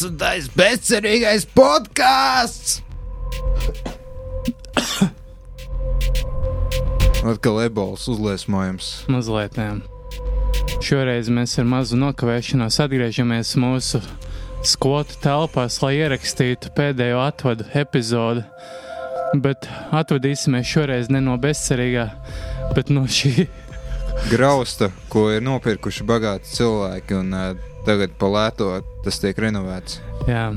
12. bezcerīgais podkāsts! Atkal ebolas uzliesmojums. Mazliet, jā. Šoreiz mēs ar mazu nokavēšanos atgriežamies mūsu skolu telpās, lai ierakstītu pēdējo atvadu epizodi. Bet atvadīsimies šoreiz ne no bezcerīgā, bet no šī grausta, ko ir nopirkuši bagāti cilvēki, un uh, tagad pa lēto tas tiek renovēts. Jā,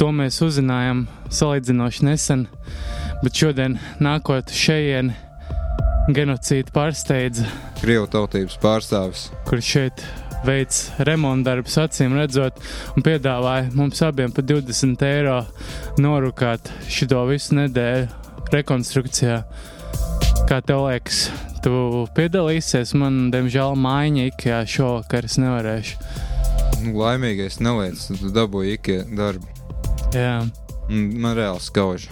to mēs uzzinājām salīdzinoši nesen, bet šodien nākot šeit genocīdu pārsteidza. Krievu tautības pārstāvis. Kurš šeit veids remonta darbus, acīm redzot, un piedāvāja mums abiem par 20 eiro norūkāt šo visu nedēļu rekonstrukcijā. Kā tev liekas, tu piedalīsies? Man, diemžēl, mājiņa ikajā šovakar es nevarēšu. Nu, laimīgais neliec, tu dabūji ikajā darbu. Jā. Man reāli skauž.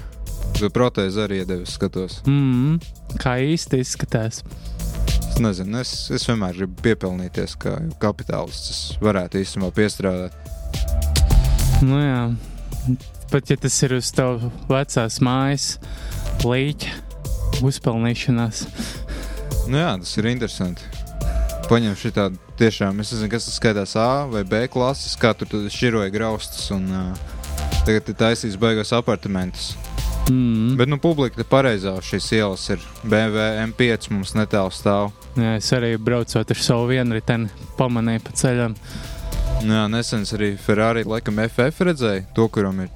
Tu protēzi arī iedevis skatos. Mm. Kā īsti izskatās? Es nezinu, es, es vienmēr gribu piepelnīties, kā kapitālists. Es varētu īstenībā piestrādāt. Nu jā, pat ja tas ir uz tavu vecās mājas līķa uzpelnīšanās. Nu jā, tas ir interesanti. Paņem šī tādu tiešām, es nezinu, kas tas skaitās A vai B klases, kā tur šķiroja graustus un uh, tagad ir taisīs beigās apartamentus. Mm. Bet, nu, publika pareizā šīs ielas ir BMW M5 mums netālu stāv. Jā, es arī braucot ar savu vienriteni, pamanīju pa ceļam. Jā, nesen arī Ferrari, laikam, FF redzēja to, kuram ir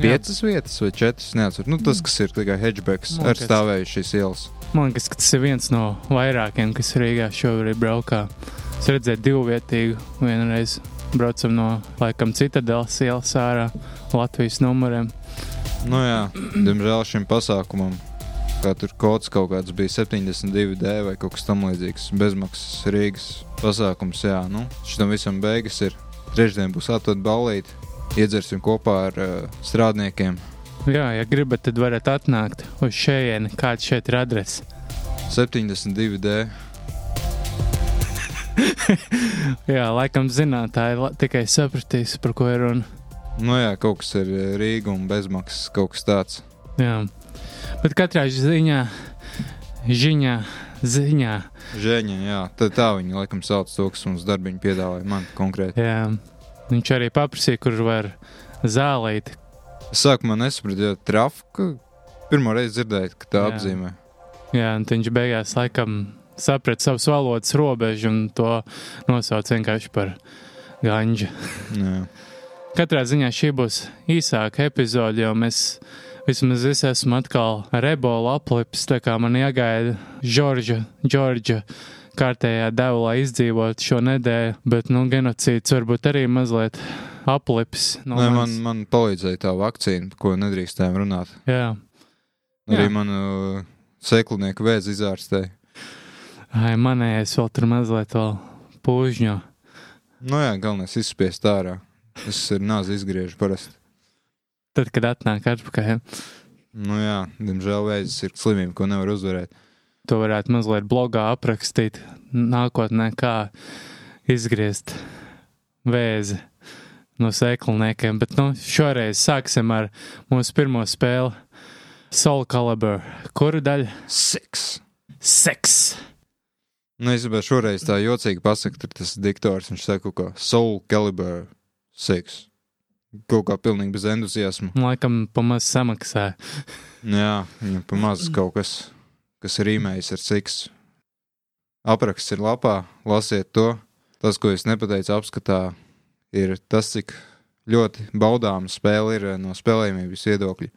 piecas Jā. vietas vai četras. Neatceros. Nu, tas, kas ir tikai hatchbacks, ar stāvējušas ielas. Man liekas, ka tas ir viens no vairākiem, kas Rīgā šobrīd braukā. Es redzēju divvietīgu vienreiz. Braucam no laikam citadelas ielas ārā Latvijas numuriem. Nu jā, diemžēl šim pasākumam, kā tur kods kaut kāds bija 72D vai kaut kas tamlīdzīgs, bezmaksas Rīgas pasākums. Jā, nu, šitam visam beigas ir. Trešdien būs atvada ballīte, iedzersim kopā ar uh, strādniekiem. Jā, ja gribat, tad varat atnākt uz šejieni, kāda šeit ir adrese. 72D. jā, laikam zinātāji tikai sapratīs, par ko ir runa. Nu jā, kaut kas ir eh, Rīga un bezmaksas, kaut kas tāds. Jā, bet katrā ziņā, ziņā, ziņā. Žēņa, jā, tā, tā viņi laikam sauc to, kas mums darbiņu piedāvāja man konkrēti. Jā, viņš arī paprasīja, kur var zālīt. Sākumā nesapratu, jo trafika pirmo reizi dzirdēju, ka tā jā. apzīmē. Jā, un viņš beigās laikam saprata savas valodas robežu un to nosauc vienkārši par ganģu. Katrā ziņā šī būs īsāka epizode, jo mēs vismaz es esmu atkal ar ebolu aplips, tā kā man jāgaida Džordža, Džordža kārtējā deva, lai izdzīvotu šo nedēļu, bet, nu, genocīds varbūt arī mazliet aplips. No Nē, man, man palīdzēja tā vakcīna, ko nedrīkstējām runāt. Jā. Arī Jā. manu uh, seklinieku vēzi izārstēja. Ai, manējais vēl tur mazliet vēl pūžņo. Nu jā, galvenais izspiest ārā. Es ar nāzi izgriežu parasti. Tad, kad atnāk atpakaļ. Nu jā, diemžēl vēzis ir slimība, ko nevar uzvarēt. To varētu mazliet blogā aprakstīt nākotnē, kā izgriezt vēzi no sēklniekiem. Bet nu, šoreiz sāksim ar mūsu pirmo spēli Soul Calibur. Kuru daļu? Seks. Seks. Nu, gribēju šoreiz tā jocīgi pasakot, tur tas diktors, viņš saka, ka Soul Calibur seks. Kaut kā pilnīgi bez entuziasma. Laikam pamaz samaksā. Jā, viņa pamaz kaut kas, kas ir īmējis ar seks. Apraksts ir lapā, lasiet to. Tas, ko es nepateicu apskatā, ir tas, cik ļoti baudāma spēle ir no spēlējumības viedokļa.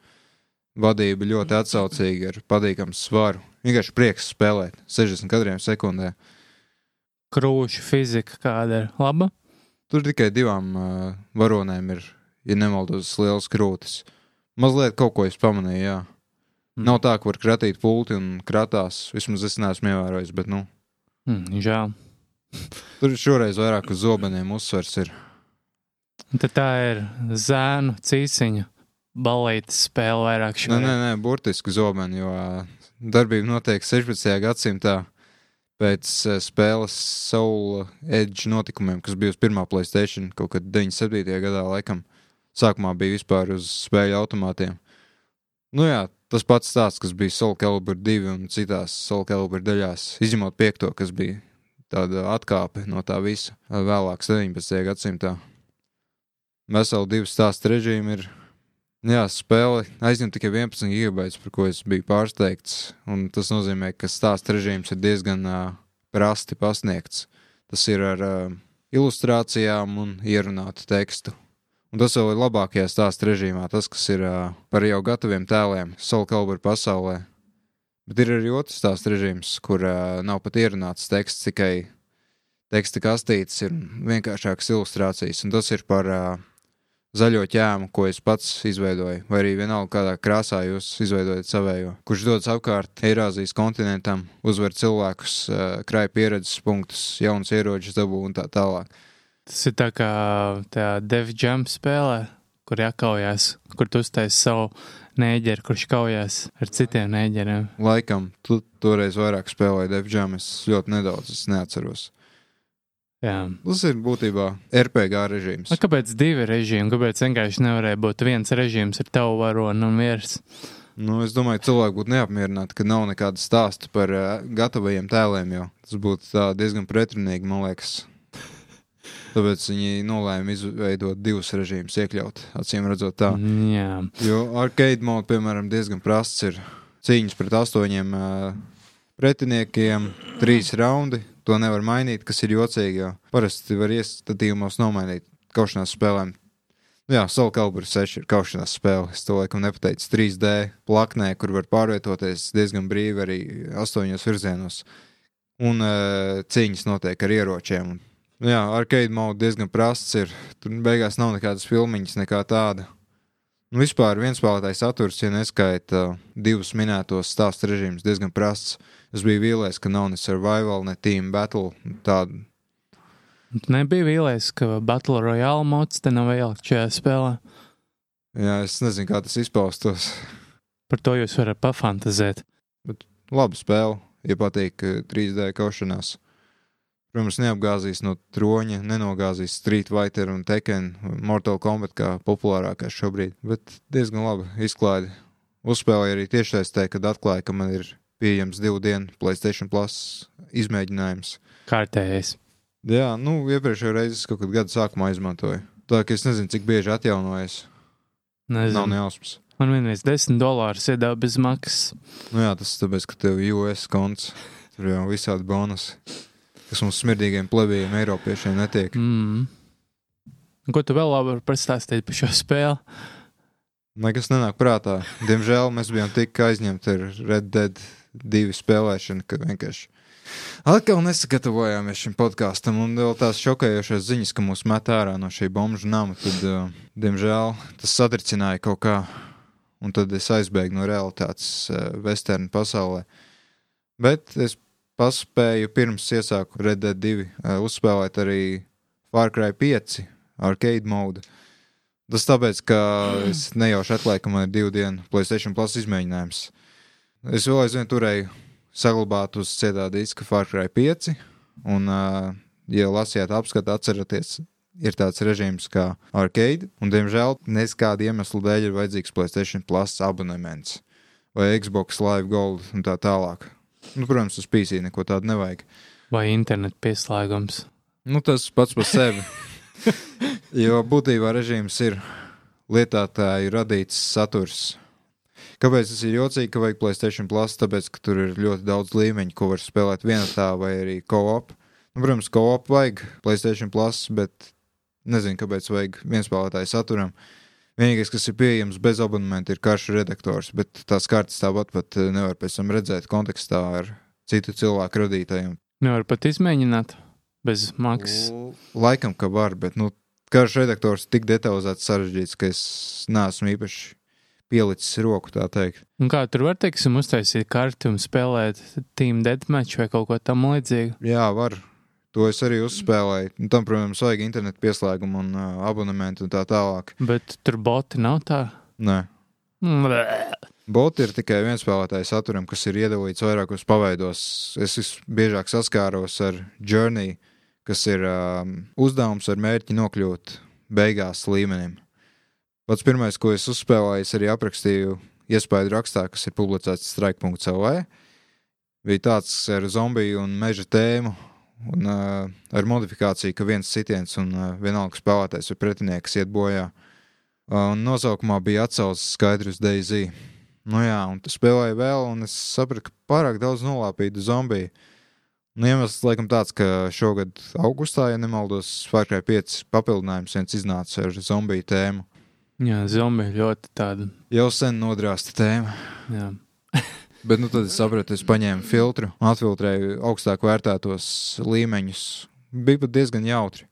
Vadība ļoti atsaucīga, ar patīkamu svaru. Vienkārši prieks spēlēt 60 kadriem sekundē. Krūša fizika kāda ir laba? Tur tikai divām uh, varonēm ir, ja nemaldos, liels krūtis. Mazliet kaut ko es pamanīju, jā. Mm. Nav tā, ka var kratīt pulti un kratās. Vismaz es neesmu ievērojis, bet nu. Mm, žēl. Tur šoreiz vairāk uz zobeniem uzsvers ir. Tad tā ir zēnu cīsiņa balītas spēle vairāk šodien. Nē, nē, nē, burtiski zobeni, jo darbība notiek 16. gadsimtā pēc uh, spēles Soul Edge notikumiem, kas bija uz pirmā Playstation kaut kad 97. gadā, laikam. Sākumā bija vispār uz spēļu automātiem. Nu jā, tas pats stāsts, kas bija Soul Calibur 2 un citās Soul Calibur daļās, izņemot piekto, kas bija tāda atkāpe no tā visa vēlāk 17. gadsimtā. Veseli divi stāstu režīmi ir. Jā, spēle aizņem tikai 11 gigabaitus, par ko es biju pārsteigts. Tas nozīmē, ka stāstu režīms ir diezgan uh, prasti pasniegts. Tas ir ar uh, ilustrācijām un ierunātu tekstu. Un tas vēl ir labākajā stāstu režīmā, tas, kas ir uh, par jau gataviem tēliem, Soul Calibur pasaulē. Bet ir arī otrs stāstu režīms, kur uh, nav pat ierunāts teksts, tikai teksta kastītes ir vienkāršākas ilustrācijas, un tas ir par uh, zaļo ķēmu, ko es pats izveidoju, vai arī vienalga kādā krāsā jūs izveidojat savējo, kurš dodas apkārt Eirāzijas kontinentam, uzvar cilvēkus, krāj pieredzes punktus, jaunas ieročus dabū un tā tālāk. Tas ir tā kā tā Dev Jam spēlē, kur jākaujās, kur tu uztaisi savu nēģeri, kurš kaujās ar citiem nēģeriem. Laikam, tu toreiz vairāk spēlēji Dev Jam, es ļoti nedaudz, es neatceros. Jā. Tas ir būtībā RPG režīms. A, kāpēc divi režīmi? Kāpēc vienkārši nevarēja būt viens režīms ar tavu varonu un miers? Nu, es domāju, ka cilvēki būtu neapmierināti, ka nav nekāda stāsta par uh, gatavajiem tēliem. Tas būtu diezgan pretrunīgi, man liekas. Tāpēc viņi nolēma izveidot divus režīmus, iekļaut, acīm redzot, tā. Jā. Jo arcade mode, piemēram, diezgan prasts ir cīņas pret astoņiem uh, pretiniekiem, trīs raundi, to nevar mainīt, kas ir jocīgi. Jo parasti var iestatījumos nomainīt kaušanās spēlēm. Jā, Soul Calibur 6 ir kaušanās spēle. Es to laikam nepateicu 3D plaknē, kur var pārvietoties diezgan brīvi arī astoņos virzienos. Un uh, cīņas notiek ar ieročiem. Un, jā, arcade mode diezgan prasts ir. Tur beigās nav nekādas filmiņas, nekā tāda. Un vispār viens spēlētājs saturs, ja neskaita uh, divus minētos stāstu režīmus, diezgan prasts. Es biju vīlies, ka nav ne survival, ne team battle. Tāda. Tu nebija vīlies, ka Battle Royale mods te nav ielikt šajā spēlē. Jā, es nezinu, kā tas izpaustos. Par to jūs varat pafantazēt. Labi spēle, ja patīk 3D kaušanās. Protams, neapgāzīs no troņa, nenogāzīs Street Fighter un Tekken, Mortal Kombat kā populārākais šobrīd, bet diezgan labi izklaidi. Uzspēlēju arī tiešsaistē, kad atklāja, ka man ir pieejams divu dienu Playstation Plus izmēģinājums. Kārtējais. Jā, nu, iepriekšējā reizē kaut kad gada sākumā izmantoju. Tā kā es nezinu, cik bieži atjaunojas. Nezinu. Nav nejausmas. Man vienreiz 10 dolārus iedeva bez maksas. Nu jā, tas tāpēc, ka tev ir US konts. Tur jau visādi bonusi, kas mums smirdīgiem plebējiem, Eiropiešiem netiek. Mm. Ko tu vēl labi vari pastāstīt par šo spēli? Nekas nenāk prātā. Diemžēl mēs bijām tik aizņemti ar Red Dead 2 spēlēšanu, ka vienkārši atkal nesagatavojāmies šim podkāstam. Un vēl tās šokējošās ziņas, ka mūs met ārā no šī bomžu nama, tad, uh, diemžēl, tas satricināja kaut kā. Un tad es aizbēgu no realitātes uh, vesternu pasaulē. Bet es paspēju pirms iesāku Red Dead 2 uh, uzspēlēt arī Far Cry 5 arcade mode. Tas tāpēc, ka es nejauši atklāju, ka man ir divu dienu Playstation Plus izmēģinājums. Es vēl aizvien turēju saglabāt uz cietā diska Far Cry 5, un, uh, ja lasījāt apskatu, atcerieties, ir tāds režīms kā arcade, un, diemžēl, neskāda iemesla dēļ ir vajadzīgs Playstation Plus abonements vai Xbox Live Gold un tā tālāk. Nu, protams, uz PC neko tādu nevajag. Vai internetu pieslēgums? Nu, tas pats par sevi. jo būtībā režīms ir lietotāju radīts saturs. Kāpēc tas ir jocīgi, ka vajag Playstation Plus? Tāpēc, ka tur ir ļoti daudz līmeņu, ko var spēlēt vienotā vai arī co-op. Nu, protams, co-op vajag Playstation Plus, bet nezinu, kāpēc vajag vienspēlētāju saturam. Vienīgais, kas ir pieejams bez abonementa, ir karšu redaktors, bet tās kartes tāpat pat nevar pēc tam redzēt kontekstā ar citu cilvēku radītajiem. Nevar pat izmēģināt bez maksas. Laikam, ka var, bet nu, karš redaktors tik detalizēts sarežģīts, ka es neesmu īpaši pielicis roku, tā teikt. Un kā tur var, teiksim, uztaisīt karti un spēlēt Team Deathmatch vai kaut ko tam līdzīgu? Jā, var. To es arī uzspēlēju. Un tam, protams, vajag internetu pieslēgumu un uh, abonementu un tā tālāk. Bet tur boti nav tā. Nē. Blē. Boti ir tikai viens spēlētājs saturam, kas ir iedalīts vairākos paveidos. Es visbiežāk saskāros ar Journey, kas ir um, uzdevums ar mērķi nokļūt beigās līmenim. Pats pirmais, ko es uzspēlēju, arī aprakstīju iespēju rakstā, kas ir publicēts strike.cl. Bija tāds ar zombiju un meža tēmu, un uh, ar modifikāciju, ka viens sitiens un uh, vienalga spēlētājs vai pretinieks iet bojā. Uh, un nosaukumā bija atsaucis skaidrs Daisy. Nu jā, un tu spēlēji vēl, un es sapratu, ka pārāk daudz nolāpītu zombiju. Nu, iemesls laikam tāds, ka šogad augustā, ja nemaldos, Cry 5 papildinājums viens iznāca ar zombiju tēmu. Jā, zombija ļoti tāda. Jau sen nodrāsta tēma. Jā. Bet nu, tad es sapratu, es paņēmu filtru atfiltrēju augstāk vērtētos līmeņus. Bija pat diezgan jautri.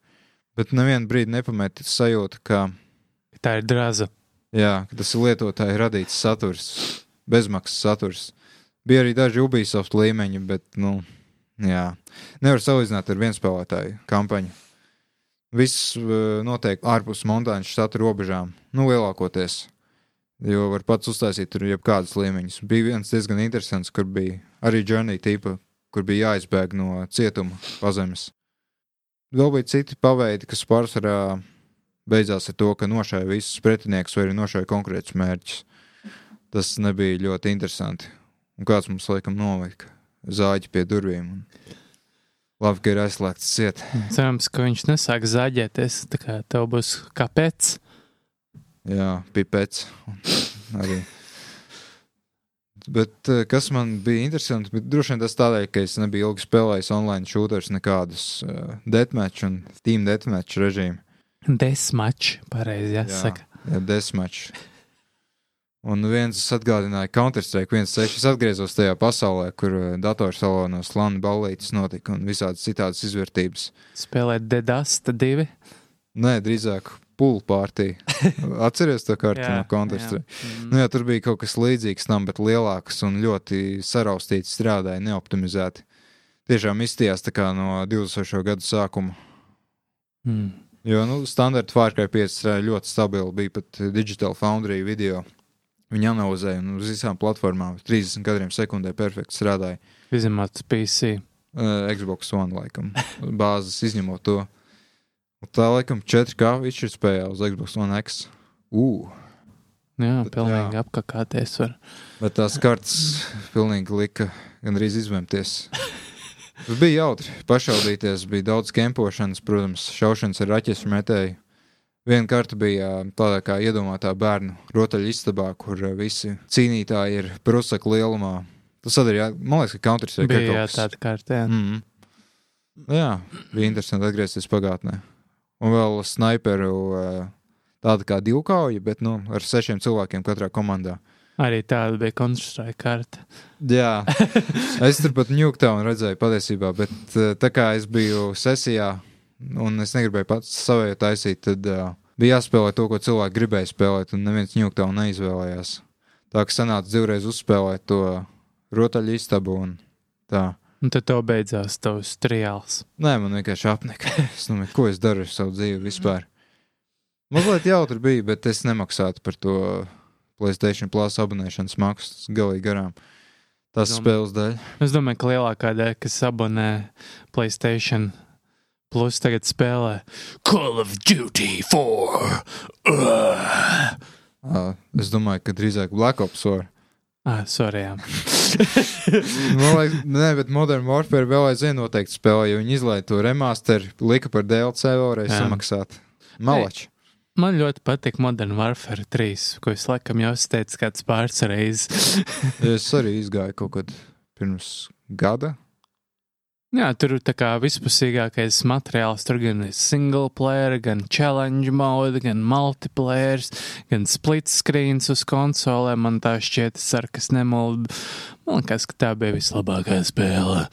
Bet nevienu brīdi nepamēta sajūta, ka, Tā ir draza. jā, tas ir lietotāji radīts saturs, bezmaksas saturs. Bija arī daži Ubisoft līmeņi, bet, nu, jā, nevar salīdzināt ar vienspēlētāju kampaņu. Viss eh, notiek ārpus montāņu štata robežām, nu, lielākoties. Jo var pats uztaisīt tur jebkādas līmeņus. Bija viens diezgan interesants, kur bija arī journey tipa, kur bija jāizbēg no cietuma pazemes. Vēl bija citi paveidi, kas pārsvarā beidzās ar to, ka nošāja visus pretiniekus vai arī nošāja konkrētus mērķus. Tas nebija ļoti interesanti. Un kāds mums laikam nolika zāģi pie durvīm. Un... Labi, ka ir aizslēgts ciet. Cerams, ka viņš nesāk zaģēties. Tā kā tev būs kāpēc. Jā, pipets. Arī. Bet eh, kas man bija interesanti, bet droši vien tas tādēļ, ka es nebiju ilgi spēlējis online shooters, nekādus uh, deathmatch un team deathmatch režīmu. Desmačs, pareizi jāsaka. Jā, desmatch. Un viens atgādināja Counter-Strike 1.6. Es atgriezos tajā pasaulē, kur eh, datorsalānos lana ballītes notika un visādas citādas izvērtības. Spēlēt Dedasta divi. Nē, drīzāk pūlu pārtī. Atceries to kartu Jā, no Counter-Strike? jā. Nu, jā, tur bija kaut kas līdzīgs tam, bet lielāks un ļoti saraustīts, strādāja neoptimizēti. Tiešām izstījās tā kā no 2000. gadu sākuma. Mm. Jo nu, standarta Cry 5 strādāja ļoti stabili. Bija pat Digital Foundry video. Viņi analizēja un uz visām platformām 30 kadriem sekundē perfekti strādāja. Izņemot PC. Uh, Xbox One laikam, bāzes izņemot to. Un tā laikam 4K izšķirtspējā uz Xbox One X. Uh, Jā, Bet, pilnīgi apkakāties var. bet tās kartes pilnīgi lika gandrīz izvēmties. Tas bija jautri. Pašaudīties bija daudz kempošanas, protams, šaušanas ar raķešu metēju. Viena karta bija ā, tādā kā iedomātā bērnu rotaļu istabā, kur ā, visi cīnītāji ir prusaka lielumā. Tas arī, jā, man liekas, ka Counter-Strike Bija kaut kas tāda kārta. Jā. Mm. Jā, bija interesanti atgriezties pagātnē. Un vēl sniperu ā, tāda kā divkauja, bet nu, ar sešiem cilvēkiem katrā komandā. Arī tāda bija Counter-Strike kārta. Jā, es tur pat ņūktā un redzēju patiesībā, bet eh, tā kā es biju sesijā un es negribēju pats savēju taisīt, tad uh, bija jāspēlē to, ko cilvēki gribēja spēlēt, un neviens ņūktā un neizvēlējās. Tā kā sanāca divreiz uzspēlēt to rotaļu istabu un tā. Un tad tev beidzās tavs triāls. Nē, man vienkārši apnika. Es domāju, ko es daru ar savu dzīvi vispār. Mazliet jautri bija, bet es nemaksātu par to Playstation Plus abonēšanas maksu. Galīgi garām. Tas Domā- spēles dēļ. Es domāju, ka lielākā daļa, kas abonē Playstation, plus tagad spēlē Call of Duty 4. Uh. Uh, es domāju, ka drīzāk Black Ops var. Ah, sorry. Man liekas, nē, bet Modern Warfare vēl aizvien noteikti spēlē, jo viņi izlaiž to remasteru, lika par DLC vēlreiz Jā. samaksāt. Malači. Man ļoti patīk Modern Warfare 3, ko es laikam jau teicis kāds pāris reizes. Es arī izgāju kaut kad pirms gada. Jā, tur ir tā kā vispusīgākais materiāls. Tur gan ir single player, gan challenge mode, gan multiplayer, gan split screens uz konsolēm. Man tā šķiet, es ceru, ka es nemaldu. Man liekas, ka tā bija vislabākā spēle.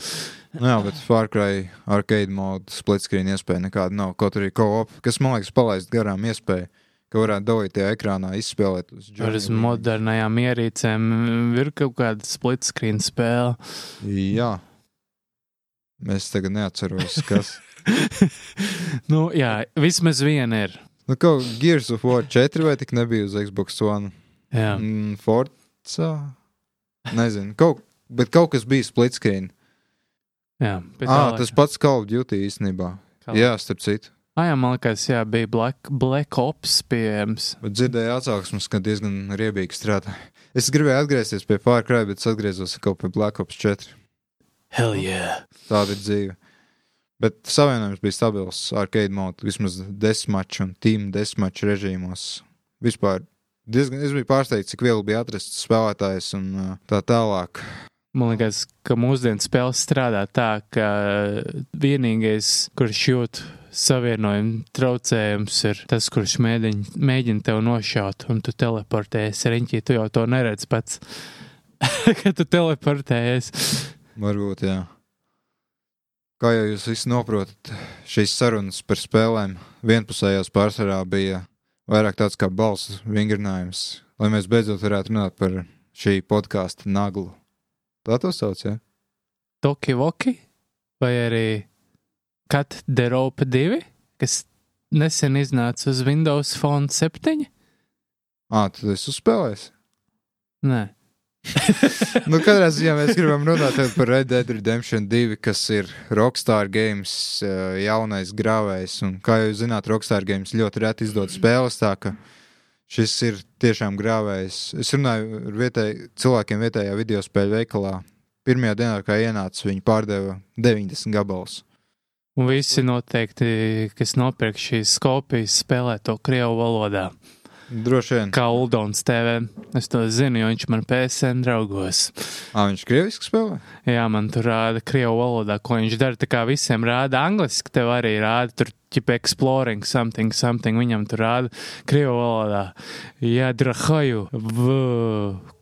Jā, bet Far Cry arcade mode split screen iespēja nekāda nav. Kaut arī co-op, kas man liekas palaist garām iespēju, ka varētu dalīt tajā ekrānā, izspēlēt uz Ar uz Journey. modernajām ierīcēm ir kaut kāda split screen spēle. Jā. Es tagad neatceros, kas. nu, jā, vismaz viena ir. nu, kaut Gears of War 4 vai tik nebija uz Xbox One? Jā. Mm, Forza. Nezinu, kaut, bet kaut kas bija split screen. Jā, Ah, laika. tas pats Call of Duty īstenībā. Kā- Jā, starp citu. Ah, jā, man liekas, jā, bija Black, Black Ops pieejams. Bet dzirdēju atsauksmes, ka diezgan riebīgi strādā. Es gribēju atgriezties pie Far Cry, bet atgriezos kaut pie Black Ops 4. Hell yeah! Tāda ir dzīve. Bet savienojums bija stabils arcade mode, vismaz desmitmaču un team desmitmaču režīmos. Vispār diezgan, es biju pārsteigts, cik viegli bija atrast spēlētājs un uh, tā tālāk. Man liekas, ka mūsdienu spēles strādā tā, ka vienīgais, kurš jūt savienojumu traucējums, ir tas, kurš mēģina, mēģina tev nošaut, un tu teleportējies riņķī. Tu jau to neredz pats, kad tu teleportējies. Varbūt, jā. Kā jau jūs visi saprotat, šīs sarunas par spēlēm vienpusējās pārsvarā bija vairāk tāds kā balss vingrinājums, lai mēs beidzot varētu runāt par šī podkāstu naglu. Tā to sauc, jā? Toki Voki vai arī Cat the Rope 2, kas nesen iznāca uz Windows Phone 7? Ā, tu esi uzspēlējis? Nē. nu, katrā ziņā mēs gribam runāt par Red Dead Redemption 2, kas ir Rockstar Games uh, jaunais grāvējs. Un, kā jūs zināt, Rockstar Games ļoti reti izdod spēles, tā ka šis ir tiešām grāvējs. Es runāju ar vietēj, cilvēkiem vietējā video spēļu veikalā. Pirmajā dienā, kā ienāca, viņi pārdeva 90 gabalus. Un visi noteikti, kas nopirk šīs kopijas, spēlē to krievu valodā. Droši vien. Kā Uldons TV. Es to zinu, jo viņš man PSN draugos. Ā, viņš krieviski spēlē? Jā, man tur rāda krievu valodā, ko viņš dara. Tā kā visiem rāda angliski, tev arī rāda tur ķip exploring something, something. Viņam tur rāda krievu valodā. Jā, drahaju v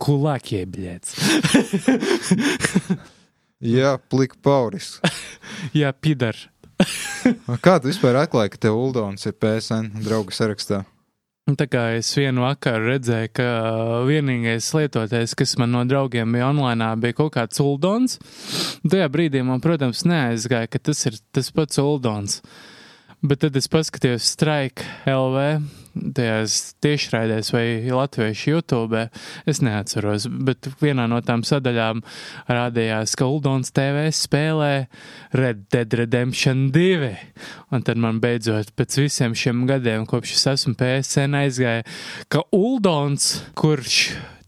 kulakie, blēts. Jā, plika pauris. Jā, pidar. Kā tu vispār atklāji, ka tev Uldons ir PSN draugu sarakstā? Tā kā es vienu vakaru redzēju, ka vienīgais lietotājs, kas man no draugiem bija online, bija kaut kāds uldons. Tajā brīdī man, protams, neaizgāja, ka tas ir tas pats uldons. Bet tad es paskatījos Strike LV, tajās tiešraidēs vai latviešu YouTube. Es neatceros, bet vienā no tām sadaļām rādījās, ka Uldons TV spēlē Red Dead Redemption 2. Un tad man beidzot pēc visiem šiem gadiem, kopš es esmu PSN aizgāja, ka Uldons, kurš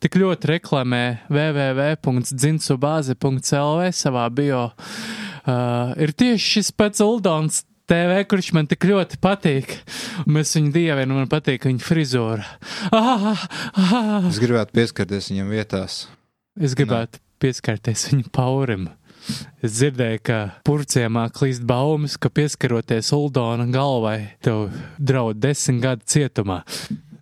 tik ļoti reklamē www.dzinsubāze.lv savā bio, uh, ir tieši šis pats Uldons. TV, kurš man tik ļoti patīk. Mēs viņu dievinam, man patīk viņa frizūra. Ah, ah. Es gribētu pieskarties viņam vietās. Es gribētu pieskarties viņa paurim. Es dzirdēju, ka purciemā klīst baumas, ka pieskaroties Uldona galvai, tev draud desmit gadu cietumā.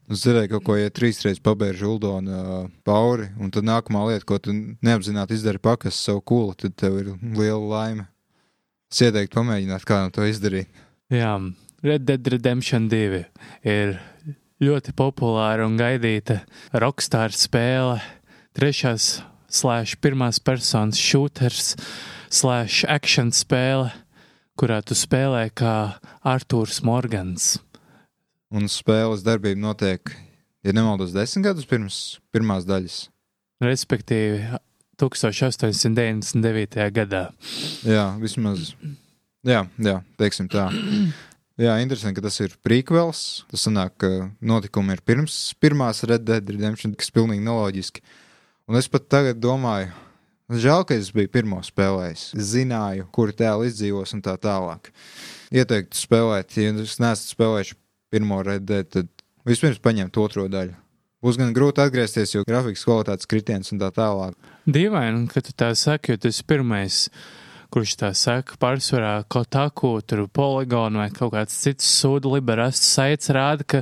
Es dzirdēju, kaut ko, ja trīs reizes pabēržu Uldonu uh, pauri, un tad nākamā lieta, ko tu neapzināti izdari pakas savu kūlu, tad tev ir liela laime. Es ieteiktu pamēģināt, kā no to izdarīt. Jā, Red Dead Redemption 2 ir ļoti populāra un gaidīta rockstar spēle. Trešās slēdz pirmās personas shooters, slēdz action spēle, kurā tu spēlē kā Arthurs Morgans. Un spēles darbība notiek, ja nemaldos, desmit gadus pirms pirmās daļas. Respektīvi, 1899. gadā. Jā, vismaz. Jā, jā, teiksim tā. Jā, interesanti, ka tas ir prequels. Tas sanāk, ka notikumi ir pirms pirmās Red Dead Redemption, kas ir pilnīgi neloģiski. Un es pat tagad domāju, žēl, ka es biju pirmo spēlējis. Es zināju, kuri tēli izdzīvos un tā tālāk. Ieteiktu spēlēt, ja jūs neesat spēlējuši pirmo Red Dead, tad vispirms paņemt otro daļu. Būs gan grūti atgriezties, jo grafikas kvalitātes kritiens un tā tālāk. Dīvaini, ka tu tā saki, jo tas ir pirmais, kurš tā saka, pārsvarā kaut tāku, tur poligonu vai kaut kāds cits sūdu liberasts saits rāda, ka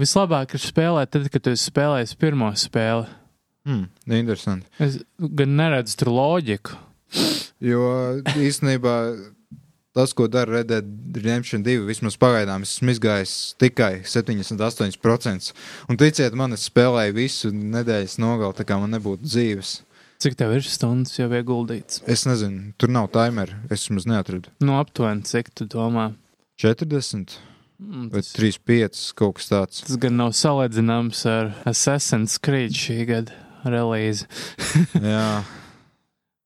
vislabāk ir spēlēt tad, kad tu esi spēlējis pirmo spēli. Hmm, interesanti. Es gan neredzu tur loģiku. Jo īstenībā tas, ko dara Red Dead Redemption 2, vismaz pagaidām esmu izgājis tikai 78%. Un ticiet man, es spēlēju visu nedēļas nogali, tā kā man nebūtu dzīves. Cik tev ir stundas jau ieguldīts? Es nezinu, tur nav timeru. Es vismaz neatradu. Nu, aptuveni, cik tu domā? 40 Mm, vai Tas, 35, kaut kas tāds. tas gan nav salīdzināms ar Assassin's Creed šī gada relīze. Jā.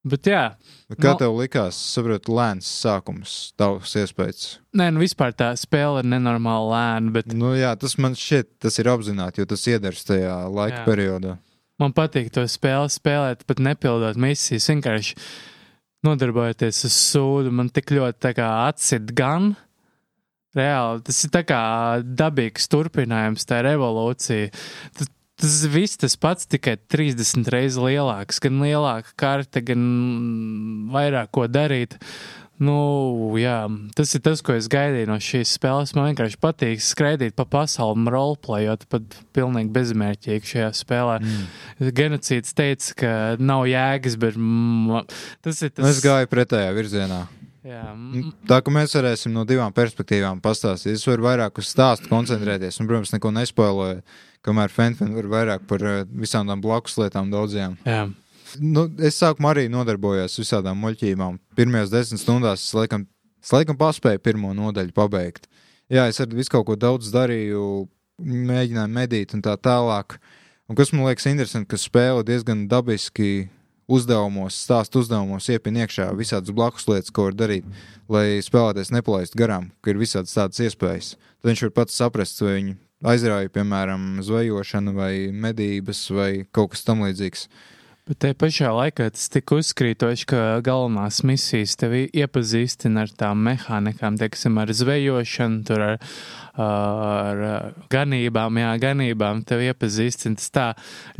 Bet jā, Kā No- tev likās, saprotu, lēns sākums, tavs iespējas? nē, nu vispār tā spēle ir nenormāli lēna, bet Nu, jā, tas man šķiet, tas ir apzināti, jo tas iedars tajā laika Jā. periodā. man patīk to spēli spēlēt, pat nepildot misijas. Vienkārši nodarbojoties uz sūdu, man tik ļoti atsit gan. Reāli, tas ir kā dabīgs turpinājums, tā revolūcija. Tas, tas viss tas pats tikai 30 reizes lielāks, gan lielāka karte, gan vairāk ko darīt. Nu, jā, tas ir tas, ko es gaidīju no šīs spēles. Man vienkārši patīk skraidīt pa pasauli, roleplayot pat pilnīgi bezmērķīgi šajā spēlē. Mm. Genocīds teica, ka nav jēgas, bet mm, tas ir tas. Nu, Es gāju pretējā virzienā. Jā, Nu, Tā kā mēs varēsim no divām perspektīvām pastāstīt, es varu vairāk uz stāstu koncentrēties, un, protams, neko nespoiloju, kamēr Fenfen var vairāk par eh, visām tām blakus lietām daudzajām. jā. Nu, es sākumā arī nodarbojos visādām muļķībām. Pirmajās desmit stundās es laikam, es laikam paspēju pirmo nodaļu pabeigt. Jā, es ar visu kaut ko daudz darīju, mēģināju medīt un tā tālāk. Un kas man liekas interesanti, ka spēle diezgan dabiski uzdevumos, stāstu uzdevumos iepin iekšā visādas blakus lietas, ko var darīt, lai spēlētājs nepalaistu garām, ka ir visādas tādas iespējas. Tad viņš var pats saprast, vai viņi aizrauja, piemēram, zvejošanu vai medības vai kaut kas tam līdzīgs. Bet te pašā laikā tas tika uzkrītoši, ka galvenās misijas tevi iepazīstina ar tām mehānikām, teiksim, ar zvejošanu, tur ar, ar ganībām, jā, ganībām tevi iepazīstina. Tas tā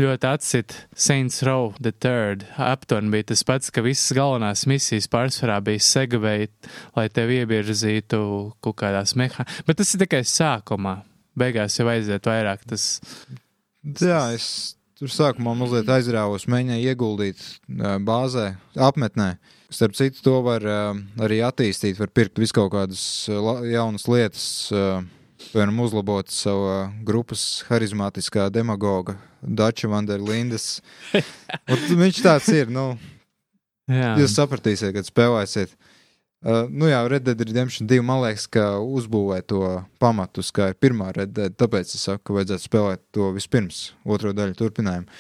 ļoti atsit Saints Row the Third. Aptuveni bija tas pats, ka visas galvenās misijas pārsvarā bija segavēt, lai tevi ievirzītu kaut kādās mehānikās. Bet tas ir tikai sākumā. Beigās jau aiziet vairāk. Tas, Jā, es tur sākumā mazliet aizrāvos, mēģināju ieguldīt bāzē, apmetnē. Starp citu, to var arī attīstīt, var pirkt visu kaut kādas jaunas lietas, piemēram, uzlabot savu grupas harizmātiskā demagoga Dača Vanderlindas. Viņš tāds ir, nu, jā, jūs sapratīsiet, kad spēlēsiet. Uh, nu jā, Red Dead Redemption 2 man liekas, ka uzbūvē to pamatus, kā ir pirmā Red Dead. Tāpēc es saku, ka vajadzētu spēlēt to vispirms, otro daļu turpinājumu.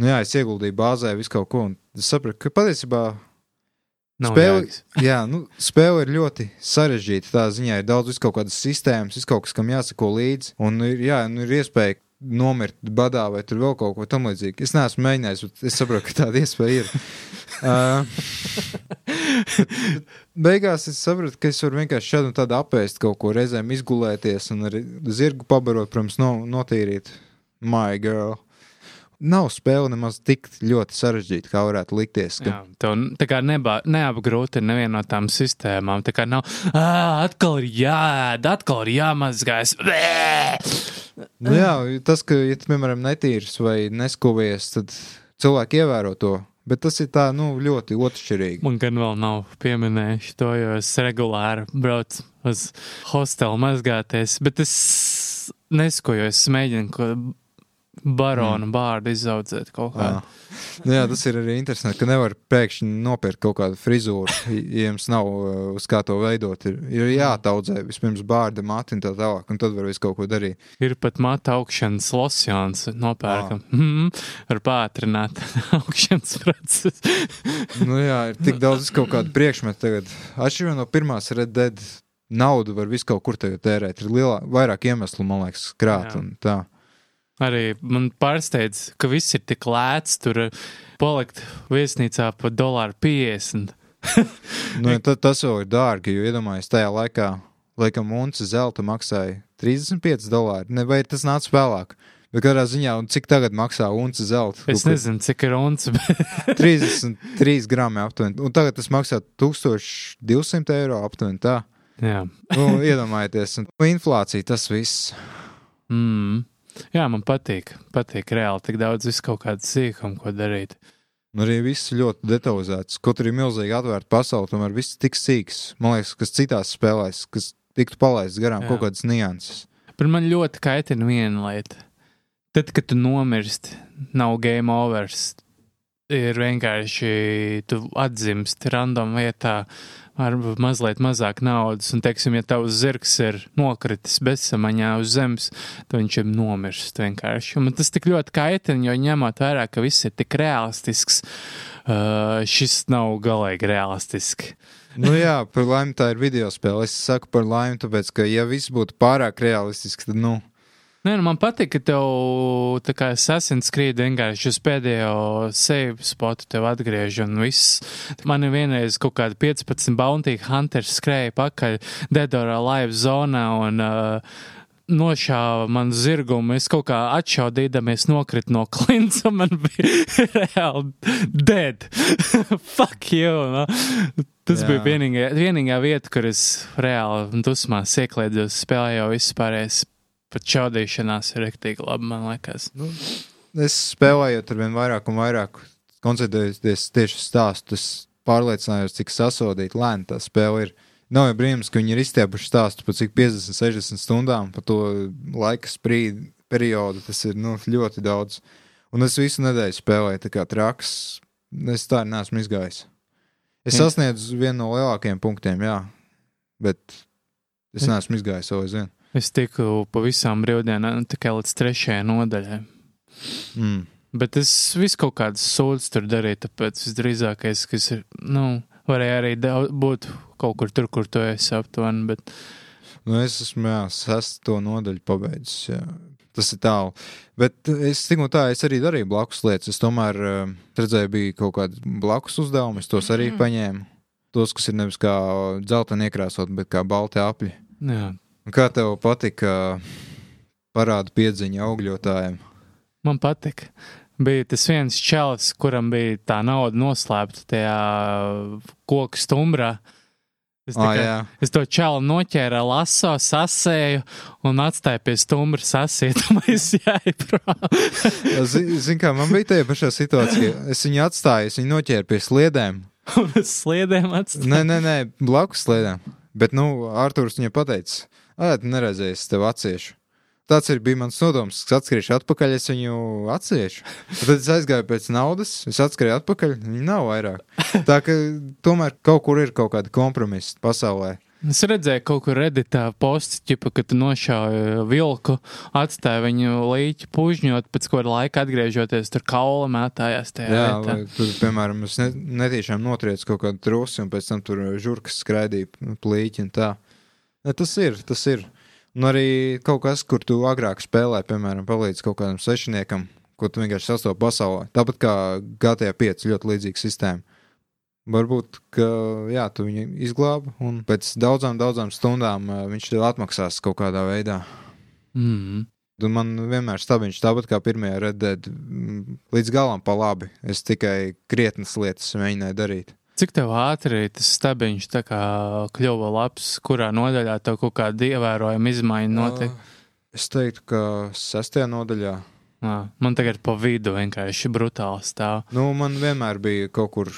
Nu jā, es ieguldīju bāzē visu kaut ko, un es sapratu, ka patiesībā nav spēle- jēgas. jā, nu, spēle ir ļoti sarežģīta. Tā ziņā ir daudz kaut kādas sistēmas, kaut kas, kam jāsako līdzi. Un ir, jā, nu, ir iespēja nomirt badā vai tur vēl kaut ko tamlīdzīgu. Es neesmu mēģinājis, bet es saprotu, ka tāda iespēja ir. Uh, beigās es sapratu, ka es varu vienkārši šādu tādu apēst kaut ko, reizēm izgulēties un arī zirgu pabarot, protams, no, notīrīt. My girl. Nav spēle nemaz tik ļoti sarežģīta, kā varētu likties. Ka, Jā, tev tā kā nebā, neapgrūtina nevienu no tām sistēmām. Tā kā nav, ah, atkal ir jāēd, atkal ir jāmazgājas. Nu, jā, tas, ka, ja tu, piemēram, netīrs vai neskuvies, tad cilvēki ievēro to. Bet tas ir tā, nu, ļoti otršķirīgi. Man gan vēl nav pieminējuši to, jo es regulāri braucu uz hostelu mazgāties, bet es neskoju, es mēģinu ko baronu mm. bārdu izaudzēt kaut Jā. kā. Nu, jā, tas ir arī interesanti, ka nevar pēkšņi nopirkt kaut kādu frizūru, ja jums nav uh, uz kā to veidot. Ir, ir jātaudzē vispirms bārda mati un tā tālāk, un tad var visu kaut ko darīt. Ir pat matu augšanas losjons nopērkam. Mm, ar pātrināt augšanas procesu. Nu, jā, ir tik daudz kaut kādu priekšmetu tagad. Atšķirībā no pirmās Red Dead naudu var visu kaut kur tērēt. Ir lielā, vairāk iemeslu, man liekas, krāt Jā. un tā. Arī man pārsteidz, ka viss ir tik lēts. Tur palikt viesnīcā par dolāru 50. Nu, ja ta, tas jau ir dārgi, jo iedomājieties, tajā laikā, laikam, unce zelta maksāja 35 dolāri. Ne, vai tas nāca vēlāk? Bet kādā ziņā, cik tagad maksā unce zelta? Es Kaut nezinu, cik ir unce, bet kur 33 gramu aptuveni. Un tagad tas maksā 1200 eiro aptuveni. Tā. jā. Nu, iedomājieties, un inflācija tas viss. Mm. Jā, man patīk. Patīk reāli tik daudz visu kaut kādu sīkumu, ko darīt. Un arī viss ļoti detalizēts. Kaut arī milzīgi atvērta pasaule, tomēr viss tik sīks. Man liekas, kas citās spēlēs, kas tiktu palaists garām, Jā. kaut kādas nianses. Bet man ļoti kaitina viena lieta. Tad, kad tu nomirsti, nav game overs. Ir vienkārši tu atzimsti random vietā, ar mazliet mazāk naudas. Un, teiksim, ja tavs zirgs ir nokritis bezsamaņā uz zemes, tad viņš ir nomirst vienkārši. Un man tas tik ļoti kaitina, jo ņemot vērā, ka viss ir tik realistisks, uh, šis nav galīgi realistiski. nu, jā, par laimi tā ir video spēle. Es saku par laimi, tāpēc, ka, ja viss būtu pārāk realistisks, tad, nu, Nē, nu man patīk, ka tev tā kā Assassin's Creed vienkārši uz pēdējo save spotu tev atgriež un viss. Man ir vienreiz kaut kāda 15 bounty hunters skrēja pakaļ Dead or Alive zonā un uh, nošāva man zirgumu. Es kaut kā atšaudīdamies nokritu no klints, un man bija reāli dead. Fuck you! No? Tas Jā. bija vienīgā, vienīgā vieta, kur es reāli dusmās ieklēdzos spēlē, jo viss pārējais pat čaudīšanās ir rektīgi labi, man liekas. nu, es spēlējot ar vien vairāk un vairāk, koncentrējoties tieši uz stāstu, es pārliecinājos, cik sasodīta lēna tā spēle ir. Nav jau brīnums, ka viņi ir izstiepuši stāstu par cik 50, 60 stundām, par to laika sprīdi, periodu. Tas ir nu, ļoti daudz. Un es visu nedēļu spēlēju, tā kā traks. Es tā neesmu izgājis. Es Jā. sasniedzu vienu no lielākajiem punktiem, jā, bet es neesmu izgājis vēl aizvien. Es tiku pa visām brīvdienām tikai līdz trešajai nodaļai. Mm. Bet es visu kaut kādas sūdzes tur darīju, tāpēc visdrīzākais, kas ir, nu, varēja arī daudz, būt kaut kur tur, kur tu esi aptuveni, bet Nu, es esmu jā, sesto nodaļu pabeidzis. Jā. Tas ir tālu. Bet es tik un tā, es arī darīju blakus lietas. Es tomēr uh, redzēju, bija kaut kādi blakus uzdevumi. Es tos arī paņēmu. Tos, kas ir nevis kā dzelteni iekrāsot, bet kā balti apli. jā, Kā tev patika parādu piedziņa augļotājiem? man patika. Bija tas viens čels, kuram bija tā nauda noslēpta tajā koku stumbrā. Es, Ah, kā- jā. es to čelu noķēru, laso, sasēju un atstāju pie stumbra sasiet, un es gāju prom. Zini, zin, kā man bija tajā pašā situācijā. Es viņu atstāju, es viņu noķēru pie sliedēm. un uz sliedēm atstāju. Nē, nē, nē blakus sliedēm. Bet, nu, Arthurs viņai pateica, tu neredzēsi, es tev atsiešu. Tāds ir bija mans nodoms, ka atskriešu atpakaļ, es viņu atsiešu. Tad es aizgāju pēc naudas, es atskrēju atpakaļ, viņa nav vairāk. Tā ka tomēr kaut kur ir kaut kāda kompromisa pasaulē. Es redzēju, kaut kur redītā postiķipa, ka tu nošauji vilku, atstāji viņu līķi pužņot, pēc kāda laika atgriežoties tur kaula mētājās Jā, vai tur, piemēram, es ne, netīšām notriecu kaut kādu trusi, un pēc tam tur žurkas skraidīja plīķi un tā. Ne, tas ir, tas ir. Un arī kaut kas, kur tu agrāk spēlēji, piemēram, palīdz kaut kādam sešniekam, ko tu vienkārši sastopi pasaulē. Tāpat kā GTA 5 ļoti līdzīga sistēma. Varbūt, ka jā, tu viņu izglābi, un pēc daudzām, daudzām stundām ā, viņš tev atmaksās kaut kādā veidā. Mm. Un man vienmēr stabiņš, tāpat kā pirmajā redēļā, līdz galam pa labi. Es tikai krietnas lietas mēģināju darīt. Cik tev ātri tas stabiņš tā kā kļuva labs, kurā nodaļā tev kaut kāda ievērojama izmaiņa notika? Uh, Es teiktu, ka sestajā nodaļā. Ā, Man tagad pa vidu vienkārši brutāli stāv. Nu, man vienmēr bija kaut kur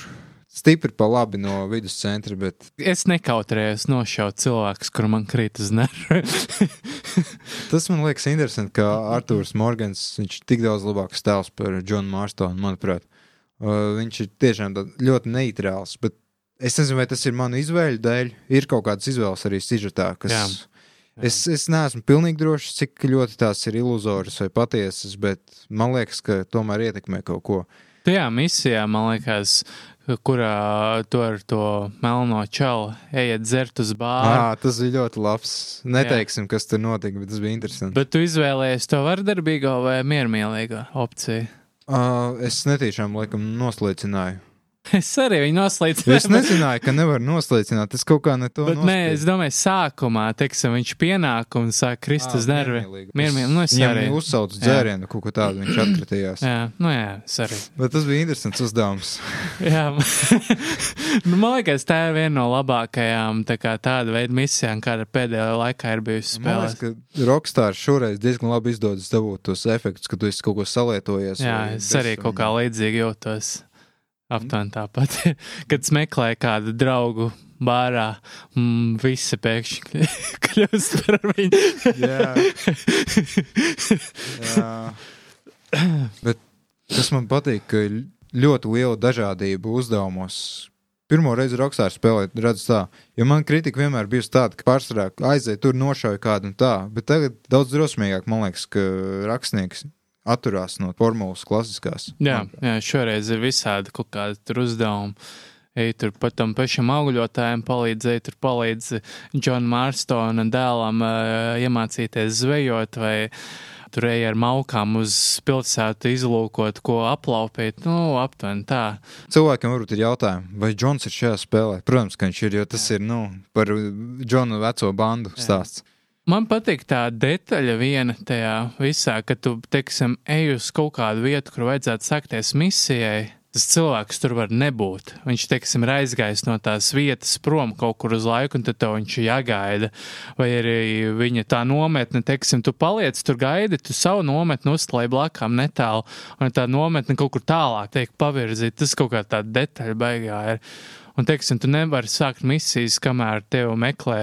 stipri pa labi no viduscentra, bet Es nekautrējos nošaut cilvēkus, kur man krīt uz nervu. tas man liekas interesanti, ka Arthurs Morgans viņš ir tik daudz labāks tēls par Džonu Mārstonu, manuprāt. Uh, viņš ir tiešām ļoti neitrāls, bet es nezinu, vai tas ir manu izvēļu dēļ. Ir kaut kādas izvēles arī sižetā, kas. Jā. Es, es neesmu pilnīgi drošs, cik ļoti tās ir iluzoras vai patiesas, bet man liekas, ka tomēr ietekmē kaut ko. Tajā misijā, man liekas, kurā tu ar to melno čalu ejiet dzert uz bāru. Tas bija ļoti labs. Neteiksim, kas tur notika, bet tas bija interesanti. Bet tu izvēlējies to vardarbīgo vai miermīlīgo opciju? Uh, es netīšām laikam noslēcināju. Es arī viņu noslēdzu. Es nezināju, ka nevar noslēdzināt. Es kaut kā ne to Bet nē, es domāju, sākumā, teiksim, viņš pienāk un sāk krist uz nervi. Miermīlīgi, nu es arī. Viņam uzsauc Jā. dzērienu, kaut ko tādu viņš atkritījās. Jā, nu jā, es arī. Bet tas bija interesants uzdevums. Jā, nu, man liekas, tā ir viena no labākajām tā kā, tāda veida misijām, kāda pēdējā laikā ir bijusi Man liekas, spēlē. ka Rockstar šoreiz diezgan labi izdodas dabūt tos efektus, ka tu esi kaut ko salietojies. Jā, es arī bez- kaut kā līdzīgi jūtos. Aptuveni tāpat, kad meklēju kādu draugu bārā, mm, visi pēkšņi kļūst par viņu. Jā. Jā. Bet kas man patīk, ka ļoti liela dažādība uzdevumos. pirmo reizi Rockstar spēlēt, redzu tā. Jo man kritika vienmēr bijusi tāda, ka pārsvarā aizēja tur nošauja kādu un tā, bet tagad daudz drosmīgāk man liekas, ka rakstnieks atturās no formulas klasiskās. Jā, jā, šoreiz ir visādi kaut kādi uzdevumi. Ej, tur pat tam pašam augļotājam palīdzēja, tur palīdz Džona Mārstona dēlam uh, iemācīties zvejot vai tur ej ar maukām uz pilsētu izlūkot, ko aplaupīt. Nu, aptuveni tā. Cilvēkiem varbūt ir jautājumi, vai Džons ir šajā spēlē? Protams, ka viņš ir, jo tas Jā. ir, nu, par Džonu veco bandu stāsts. Jā. Man patīk tā detaļa viena tajā visā, ka tu, teiksim, ej uz kaut kādu vietu, kur vajadzētu sakties misijai. Tas cilvēks tur var nebūt. Viņš, teiksim, ir aizgājis no tās vietas prom kaut kur uz laiku, un tad viņš jāgaida. Vai arī viņa tā nometne, teiksim, tu paliec tur gaidi, tu savu nometni uzklāji blakām netālu, un tā nometne kaut kur tālāk tiek pavirzīta. Tas kaut kā tā detaļa baigā ir. Un, teiksim, tu nevari sākt misijas, kamēr tevi meklē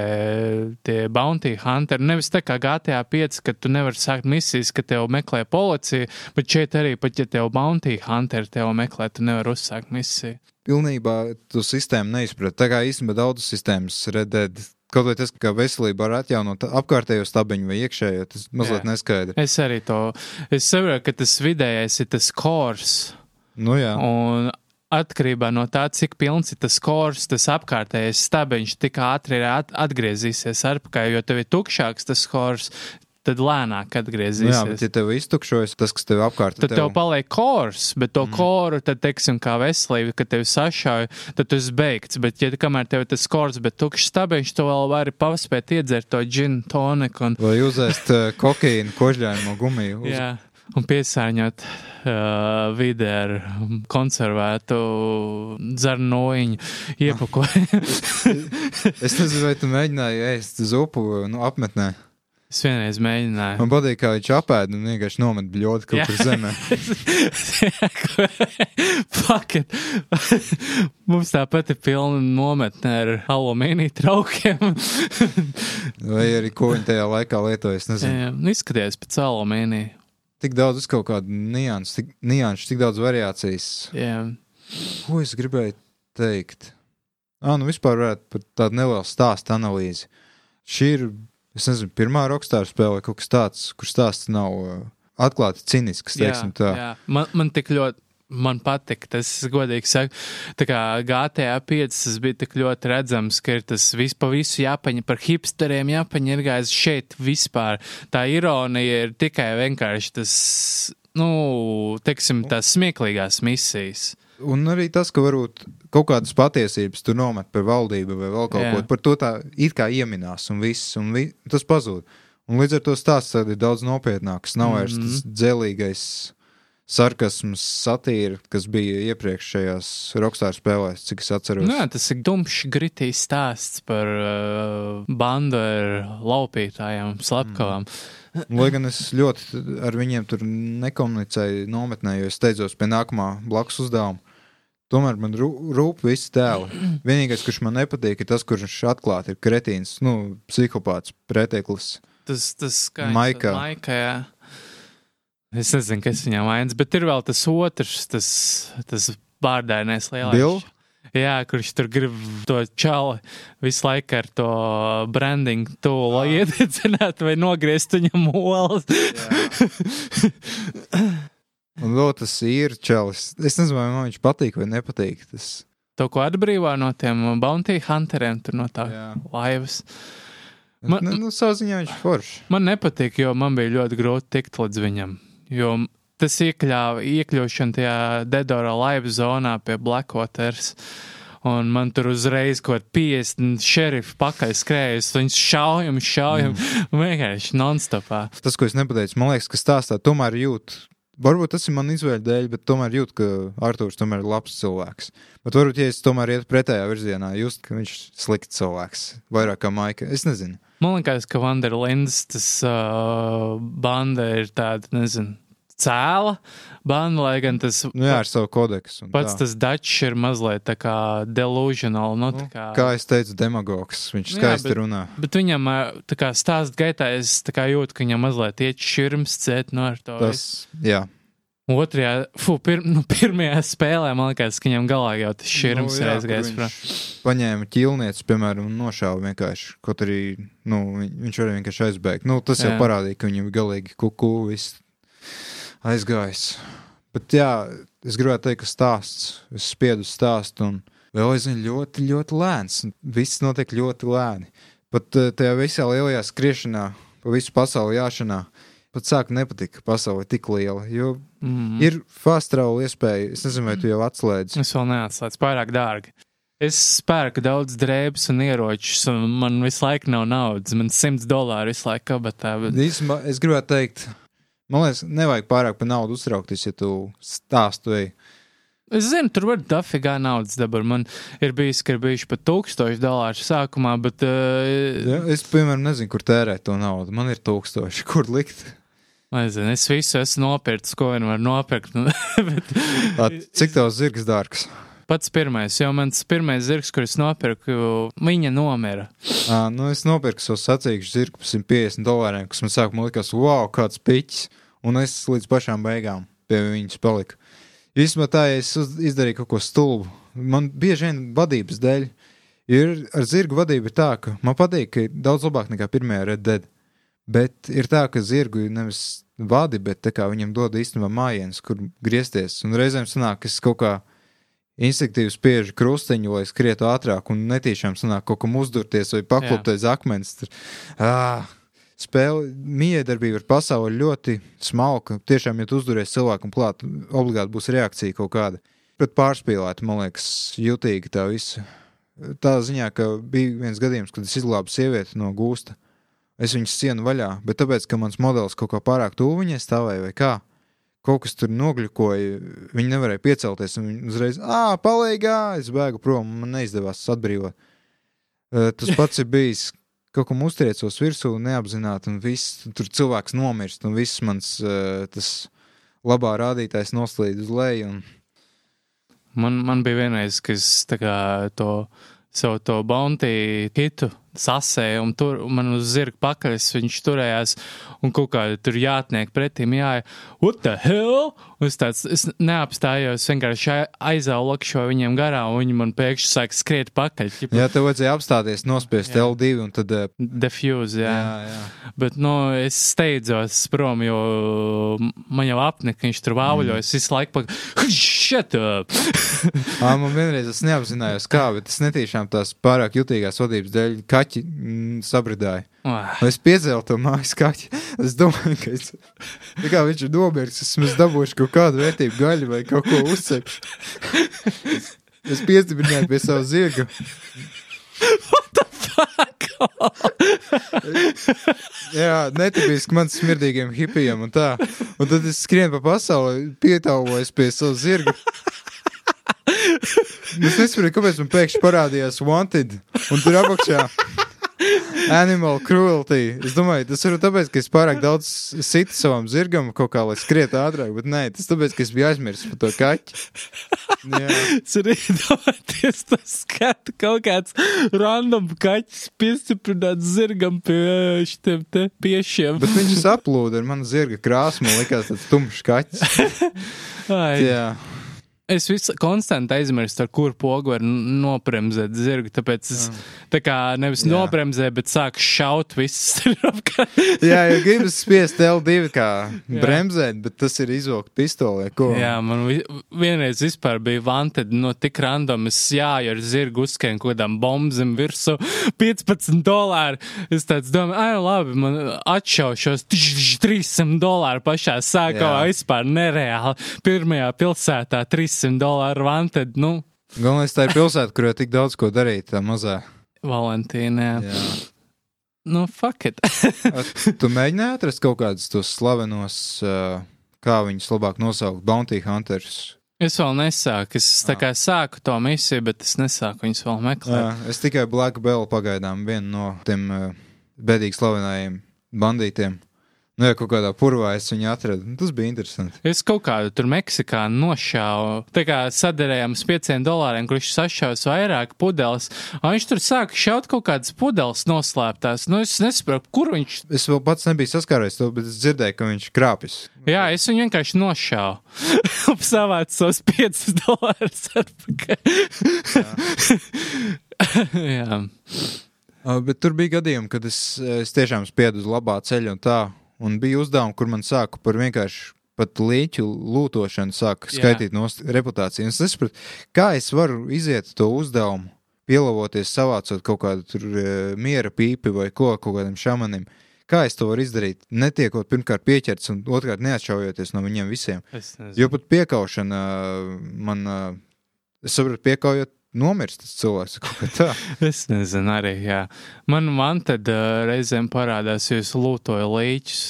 tie bounty hunteri. Nevis tā kā GTA 5, ka tu nevari sākt misijas, ka tevi meklē policija, bet šeit arī, pat ja tev bounty hunteri tevi meklē, tu nevari uzsākt misiju. Pilnībā tu sistēmu neizprati. Tā kā īstenībā daudzas sistēmas redēt Kaut vai tas, ka veselība var atjaunot apkārtējo stabiņu vai iekšējo, tas mazliet neskaidrs. Es arī to. Es saprotu, ka tas vidējais ir tas kors. Nu jā. Un atkarībā no tā, cik pilns ir tas kors, tas apkārtējais stabiņš tik ātri ir atgriezīsies atpakaļ, jo tev ir tukšāks tas kors. Tad lēnāk atgriezīsies. Jā, bet, ja tev iztukšojas tas, kas tev apkārt ir, tad tev, tev paliek kors, bet to mm. koru, tad, teiksim, kā veselība, kad tev sašauj, tad tu esi beigts. Bet, ja kamēr tev ir tas kors, bet tukšs stabiņš, tu vēl vari paspēt iedzert to džinu toniku. Un... Vai uzēst uh, kokaīnu kožļājumu gumiju. Uz... Jā un piesārņot uh, vidi ar konservētu zarnoiņu iepakojumu. es nezinu, vai tu mēģināji ēst zupu nu, apmetnē. Es vienreiz mēģināju. Man patīk, kā viņš apēda un vienkārši nomet bļodu kaut kur zemē. Fuck! Mums tāpat ir pilna nometne ar alumīniju traukiem. Vai arī ko viņi tajā laikā lietoja, es nezinu. Jā, nu izskaties pēc alumīnija tik daudz uz kaut kādu niansu, tik, nianšu, tik daudz variācijas. Yeah. Ko es gribēju teikt? Ah, nu vispār varētu par tādu nelielu stāstu analīzi. Šī ir, es nezinu, pirmā rokstāra spēle vai kaut kas tāds, kur stāsts nav uh, atklāti cinisks, teiksim jā, tā. Jā. Man, man tik ļoti man patika. Tas, godīgi sakot, tā kā GTA 5 tas bija tik ļoti redzams, ka ir tas viss pa visu jāpaņem par hipsteriem, jāpaņem ir gājis šeit vispār. Tā ironija ir tikai vienkārši tas, nu, teiksim, tās smieklīgās misijas. Un arī tas, ka varbūt kaut kādas patiesības tur nomet par valdību vai vēl kaut ko, par to tā it kā ieminās un viss, un vi, tas pazūd. Un līdz ar to stāsts ir daudz nopietnāks, nav vairs mm -hmm. tas dzelīgais sarkasms, satīra, kas bija iepriekšējās Rockstar spēlēs, cik es atceros. Jā, tas ir dumšs, gritīs stāsts par uh, bandu ar laupītājiem, slepkavām. Mm. Lai gan es ļoti ar viņiem tur nekomunicēju nometnē, jo es steidzos pie nākamā blakus uzdevuma. Tomēr man rūp visi tēli. Vienīgais, kurš man nepatīk, ir tas, kurš atklāti ir kretīns, nu, psihopāts, preteklis. Tas, tas skaidrs. Maikā. Maikā, jā. Es nezinu, kas viņam vainas, bet ir vēl tas otrs, tas, tas bārdainais lielais. Bill? Jā, kurš tur grib to čali visu laiku ar to branding tūlu ah. iededzināt vai nogriezt viņam olas. Un vēl tas ir čalis. Es nezinu, vai man viņš patīk vai nepatīk. Tas... To, ko atbrīvā no tiem bounty hunteriem, tur no tā Jā. laivas. Man, nu, nu, savā ziņā viņš ir foršs. Man nepatīk, jo man bija ļoti grūti tikt līdz viņam jo tas iekļāva iekļūšanu tajā Dedora laiva zonā pie Blackwaters. Un man tur uzreiz kaut kāda 50 šerifi pakaļ skrējas, viņas šaujam, šaujam, mm. vienkārši non-stopā. Tas, ko es nepateicu, man liekas, ka stāstā tomēr jūt. Varbūt tas ir man izvēle dēļ, bet tomēr jūt, ka Arthurs tomēr ir labs cilvēks. Bet varbūt, ja es tomēr ietu pretējā virzienā, just, ka viņš ir slikts cilvēks, vairāk kā Maika. Es nezinu. Man liekas, ka Vanderlinds tas uh, banda ir tāda, nezinu, cēla banda, lai gan tas. Nu jā, ar savu kodeksu. Pats tā. tas Dutch ir mazliet tā kā delusional. Nu, tā kā, kā es teicu, demagogs. Viņš skaisti jā, bet, runā. Bet viņam, tā kā stāst gaitā, es kā jūtu, ka viņam mazliet iet širms cēt no nu, ar to. Tas, jā. Otrajā, fu, pir, nu, pirmajā spēlē man liekas, ka viņam galā jau tas šķirums Nu, jā, aizgājis. viņš Paņēma ķīlnieci, piemēram, un nošāva vienkārši. Kaut arī nu, viņ- viņš varēja vienkārši aizbēgt. Nu, tas jau Jā. parādīja, ka viņam ir galīgi kuku viss aizgājis. Bet jā, es gribētu teikt, ka stāsts, es spiedu stāstu un vēl aizvien ļoti, ļoti lēns. Viss notiek ļoti lēni. Pat eh, tajā visā lielajā skriešanā, pa visu pasauli jāšanā, pat sāk nepatikt, ka pasaule ir tik liela. Jo Mm. ir fast travel iespēja, es nezinu, vai tu jau atslēdz. Es vēl neatslēdzu, pārāk dārgi. Es pērku daudz drēbes un ieročus, un man visu laiku nav naudas. Man 100 dolāri visu laiku kabatā. Bet... Es gribētu teikt, man liekas, nevajag pārāk par naudu uztraukties, ja tu stāstu ej. Es zinu, tur var dafigā naudas dabūt. Man ir bijis, ka ir bijuši pat 1000 dolāru sākumā, bet. Uh, Ja? Es, piemēram, nezinu, kur tērēt to naudu. Man ir tūkstoši, kur likt. nezinu, es visu esmu nopircis, ko vien var nopirkt. bet, At, cik tavs zirgs dārgs? pats pirmais, jo mans pirmais zirgs, kurus nopirku, viņa nomira. À, nu, es nopirku savu sacīkšu zirgu par 150 dolāriem, kas man sākumā likās, wow, kāds piķis. Un es līdz pašām beigām pie viņas paliku. Īsumā tā, ja es uz- izdarīju kaut ko stulbu, man bieži vien vadības dēļ ir ar zirgu vadību tā, ka man patīk, ka ir daudz labāk nekā pirmajā Red Dead. Bet ir tā, ka zirgu nevis vadi, bet viņam dod īstenībā mājienas, kur griezties. Un reizēm sanāk, ka es kaut kā instinktīvi spiežu krustiņu, lai skrietu ātrāk, un netīšām sanāk kaut kam uzdurties vai paklupt aiz akmens. Tur, ā, Spēle, miedarbība ar pasauli ļoti smalka. Tiešām, ja tu uzduries cilvēkam klāt, obligāti būs reakcija kaut kāda. Bet pārspīlēta, man liekas, jutīgi tā visa. Tā ziņā, ka bija viens gadījums, kad es izglābu sievieti no gūsta. Es viņas cienu vaļā, bet tāpēc, ka mans modelis kaut kā pārāk tuvu viņai stāvēja vai kā, kaut kas tur nogļukoja, viņi nevarēja piecelties, viņi uzreiz, ah, palīgā, es bēgu prom, man neizdevās atbrīvot. Eh, Tas pats ir bijis, kaut kam uztriecos virsū, neapzināti, un viss, tur cilvēks nomirst, un viss mans eh, tas labā rādītājs noslīd uz leju, un Man, man bija vienreiz, ka es tā kā to savu to bounty hitu sasēju, un tur man uz zirga pakaļas viņš turējās, un kaut kā tur jātniek pretīm, jā, what the hell? Un es tāds, es neapstājos, vienkārši aizaulikšu viņiem garā, un viņi man pēkšņi sāk skriet pakaļ. ķipa, jā, tev vajadzēja apstāties, nospiest Jā. L2, un tad, eh, Defuse, jā. jā, jā. Bet, nu, es steidzos prom, jo man jau apnika, viņš tur vāvuļojas, mm. visu laiku pakaļ, shut up! Ā, man vienreiz es neapzinājos, kā, bet es netīšām tās pārāk jutīgās vadības dēļ kaķi mm, sabridāja. Ah, Un Es piedzēlu to mājas kaķi. Es domāju, ka es, kā viņš ir nomirsis, es dabūšu kaut kādu vērtību gaļu vai kaut ko uzcepšu. Es, es piestiprināju pie sava zirga. Jā, netipiski man smirdīgiem hipijiem un tā. Un tad es skrienu pa pasauli, pietāvojas pie sava zirga. Es nesaprotu, kāpēc man pēkšņi parādījās Wanted un tur apakšā. Animal cruelty. Es domāju, tas ir tāpēc, ka es pārāk daudz situ savam zirgam, kaut kā lai skrietu ātrāk, bet nē, tas tāpēc, ka es biju aizmirsis par to kaķi. Es arī domāju, tas skatu kaut kāds random kaķis piestiprināts zirgam pie šiem te piešiem. bet viņš saplūda ar manu zirga krāsu, man likās tāds tumšs kaķis. Ai, Jā, es visu konstanti aizmirstu, ar kuru pogu var nopremzēt zirgu, tāpēc es tā kā nevis Jā. nopremzēju, bet sāku šaut viss ir apkārt. Jā jo gribas spiest L2 kā Jā. bremzēt, bet tas ir izvilkt pistolē. Ko? Jā, man vi vienreiz vispār bija vanted, no tik random, es jāju ar zirgu uzskēnu kaut kādām bombzem virsū, 15 dolāri. Es tāds domāju, ai, labi, man atšaušos, tš, tš, 300 dolāri pašā sākumā, vispār nereāli. Pirmajā pilsētā 300 dolāri vanted, nu, Galvenais tā ir pilsēta, kurā tik daudz ko darīt, tā mazā. Valentīna. Jā. Nu, fuck it. Tu mēģināji atrast kaut kādus tos slavenos, kā viņus labāk nosaukt, bounty hunters. es vēl nesāku, es tā kā sāku to misiju, bet es nesāku viņus vēl meklēt. Jā, es tikai Black Bell pagaidām vienu no tiem uh, bedīgi slavenajiem bandītiem Nu, ja kaut kādā purvā es viņu atradu, nu, tas bija interesanti. Es kaut kādu tur Meksikā nošāvu. Tā kā sadarējām uz pieciem dolāriem, kurš sašaus vairāk pudeles. Un viņš tur sāka šaut kaut kādas pudeles noslēptās. Nu, es nesaprotu, kur viņš. Es vēl pats nebiju saskāries to, bet es dzirdēju, ka viņš krāpjas. Jā, es viņu vienkārši nošāvu. Savācu tos piecus dolārus atpakaļ. Jā. Jā. Uh, bet tur bija gadījumi, kad es, es tiešām spiedu uz labā ceļa un tā. Un bija uzdevumi, kur man sāka par vienkārši pat līķu lūtošanu, sāka skaitīt no reputācijas. Es nesapratu, kā es varu iziet to uzdevumu, pielāgoties, savācot kaut kādu tur e, miera pīpi vai ko, kaut kādam šamanim. Kā es to varu izdarīt, netiekot pirmkārt pieķerts un otrkārt neatšaujoties no viņiem visiem? Jo pat piekaušana uh, man, uh, es saprotu, piekaujot, nomirst tas cilvēks kaut kā tā. Es nezinu, arī. Jā. Man, man tad uh, reizēm parādās, ja es lūtoju līķus.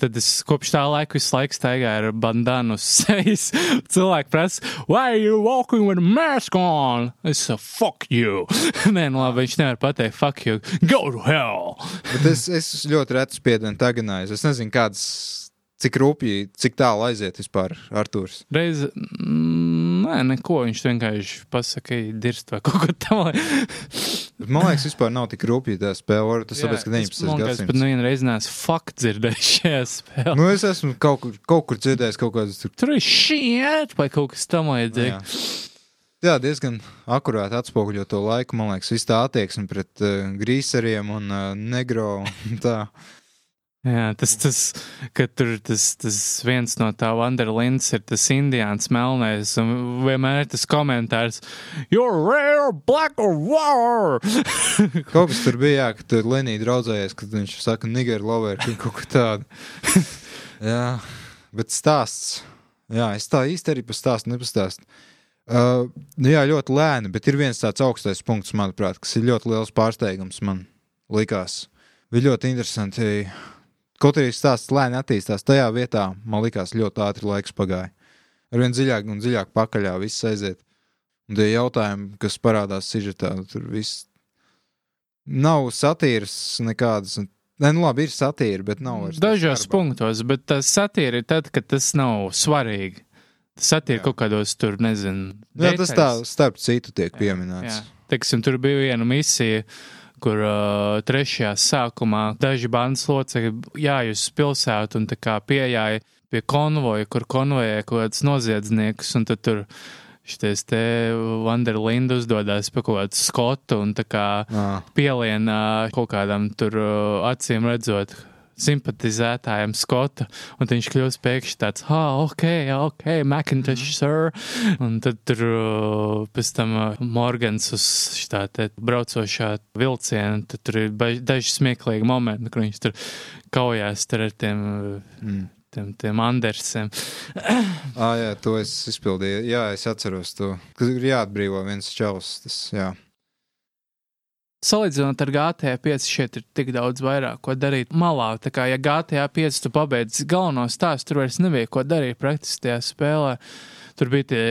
Tad es kopš tā laika visu laiku staigāju ar bandānu uz sejas. Cilvēki prasa, why are you walking with a mask on? Es saku, fuck you. Nē, nu labi, viņš nevar pateikt, fuck you. Go to hell. Bet es, es ļoti reti spiedienu taganāju. Es nezinu, kādas, cik rūpīgi, cik tālu aiziet vispār Artūrs. Reiz, mm, nē, neko. Viņš vienkārši pasaka, dirst vai kaut ko tādu. Man liekas, vispār nav tik rūpīgi tā spēle. Tas tāpēc, ka 19. Bet gadsimts. nu vienreiz neesmu fuck dzirdējis šajā spēlē. Nu, es esmu kaut kur, kaut kur dzirdējis kaut kādas tur. Ir shit vai kaut kas tam līdzīgs. Jā, diezgan akurāti atspoguļo to laiku. Man liekas, viss tā attieksme pret uh, grīseriem un uh, negro. Un tā. Jā, tas, tas, tur tas, tas viens no tā Wanderlands ir tas indiāns melnais, un vienmēr ir tas komentārs, you're rare, black or war! Kaut kas tur bija, jā, ka tur Lenija draudzējies, kad viņš saka, nigger lover, ka kaut ko tādu. jā, bet stāsts. Jā, es tā īsti arī par stāstu nepastāstu. Uh, nu jā, ļoti lēni, bet ir viens tāds augstais punkts, manuprāt, kas ir ļoti liels pārsteigums man likās. Bija ļoti interesanti. Kaut arī stāsts lēni attīstās, tajā vietā man likās ļoti ātri laiks pagāja. Arvien dziļāk un dziļāk pakaļā viss aiziet. Un tie jautājumi, kas parādās sižetā, tur viss nav satīras nekādas. Nē, nu labi, ir satīra, bet nav tā Dažos punktos, bet tas satīra ir tad, kad tas nav svarīgi. Satīra Jā. kaut kādos tur, nezinu. Jā, tas tā detaļas. starp citu tiek Jā, pieminēts. Teiksim, tur bija viena misija, kur uh, trešajā sākumā daži bandas locekļi jājus pilsētu un tā kā pieejāja pie konvoja, kur konvojē kaut kāds noziedznieks, un tad tur šitais te Vanderlinda uzdodās pie kaut kādu skotu un tā kā Jā. pielienā kaut kādam tur uh, acīm redzot simpatizētājiem Skota, un viņš kļūst pēkšņi tāds, ah, ok, ok, Macintosh, sir. Un tad tur uh, pēc tam uh, Morgans uz šitā te braucošā vilciena, tad tur ir daži smieklīgi momenti, kur viņš tur kaujās tur ar tiem, uh, Mm. tiem, tiem Andersiem. Ah, jā, to es izpildīju. Jā, es atceros to. Kad ir jāatbrīvo viens čels. Tas, jā. Salīdzinot ar GTA 5, šeit ir tik daudz vairāk ko darīt malā. Tā kā, ja GTA 5 tu pabeidz galveno stāstu, tur vairs nebija ko darīt praktiski tajā spēlē. Tur bija tie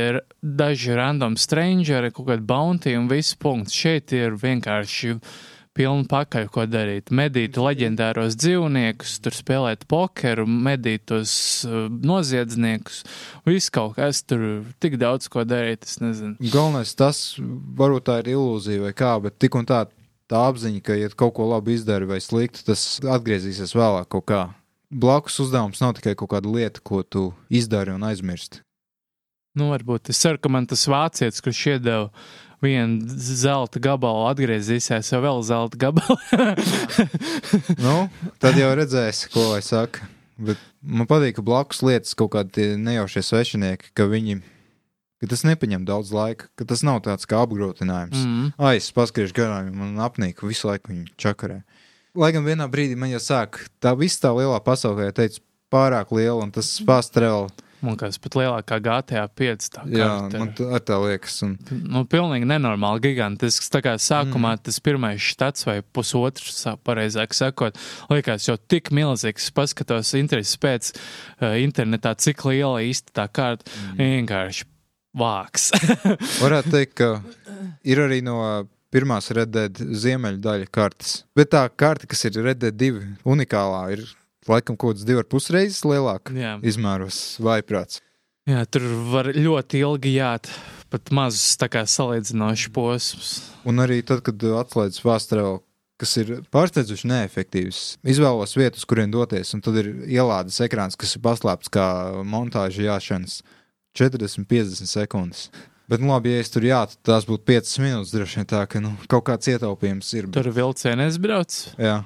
daži random strangeri, kaut kāda bounty un viss punkts. Šeit ir vienkārši pilnu pakaļ, ko darīt. Medīt leģendāros dzīvniekus, tur spēlēt pokeru, medīt tos uh, noziedzniekus. Viss kaut kas tur tik daudz ko darīt. Galvenais tas, varbūt tā ir ilūzija vai kā, bet tik un tā, tā apziņa, ka, ja kaut ko labi izdari vai sliktu, tas atgriezīsies vēlāk kaut kā. Blakus uzdevums nav tikai kaut kāda lieta, ko tu izdari un aizmirsti. Nu, varbūt es ceru, ka man tas vācietis, kurš iedeva vienu zelta gabalu, atgriezīsies jau vēl zelta gabalu. nu, tad jau redzēsi, ko lai saka. Bet man patīk, ka blakus lietas kaut kādi nejaušie svešinieki, ka viņi, ka tas nepaņem daudz laika, ka tas nav tāds kā apgrūtinājums. mm. Ai, es paskriešu garām, man apnīk visu laiku viņa čakarē. Lai gan vienā brīdī man jau sāk, tā viss tā lielā pasaulē, ja teicu, pārāk liela un tas fast travel. Man liekas, pat lielākā GTA 5. Tā Jā, man tā, tā liekas. Un, Nu, pilnīgi nenormāli, gigantisks. Tā kā sākumā Mm. tas pirmais štats vai pusotrs, pareizāk sakot, liekas jau tik milzīgs. Paskatos intereses pēc uh, internetā, cik liela īsti tā kārta. Mm. Vienkārši vāks. varētu teikt, ka ir arī no pirmās Red Dead ziemeļu daļa kartes. Bet tā karte, kas ir Red Dead 2 unikālā, ir laikam kaut kāds divi ar pus reizes lielāk Jā. izmēros vaiprāts. Jā, tur var ļoti ilgi jāt, pat mazus salīdzinoši posmus. Un arī tad, kad atslēdz fāstrēlu, kas ir pārsteidzoši neefektīvs, izvēlos vietas, kurien doties, un tad ir ielādes ekrāns, kas ir paslēpts kā montāža jāšanas 40-50 sekundes. Bet, nu, labi, ja es tur jātu, tās būtu 5 minūtes droši vien tā, ka nu, kaut kāds ietaupījums ir. Bet, Tur vilcienā brauc. jā.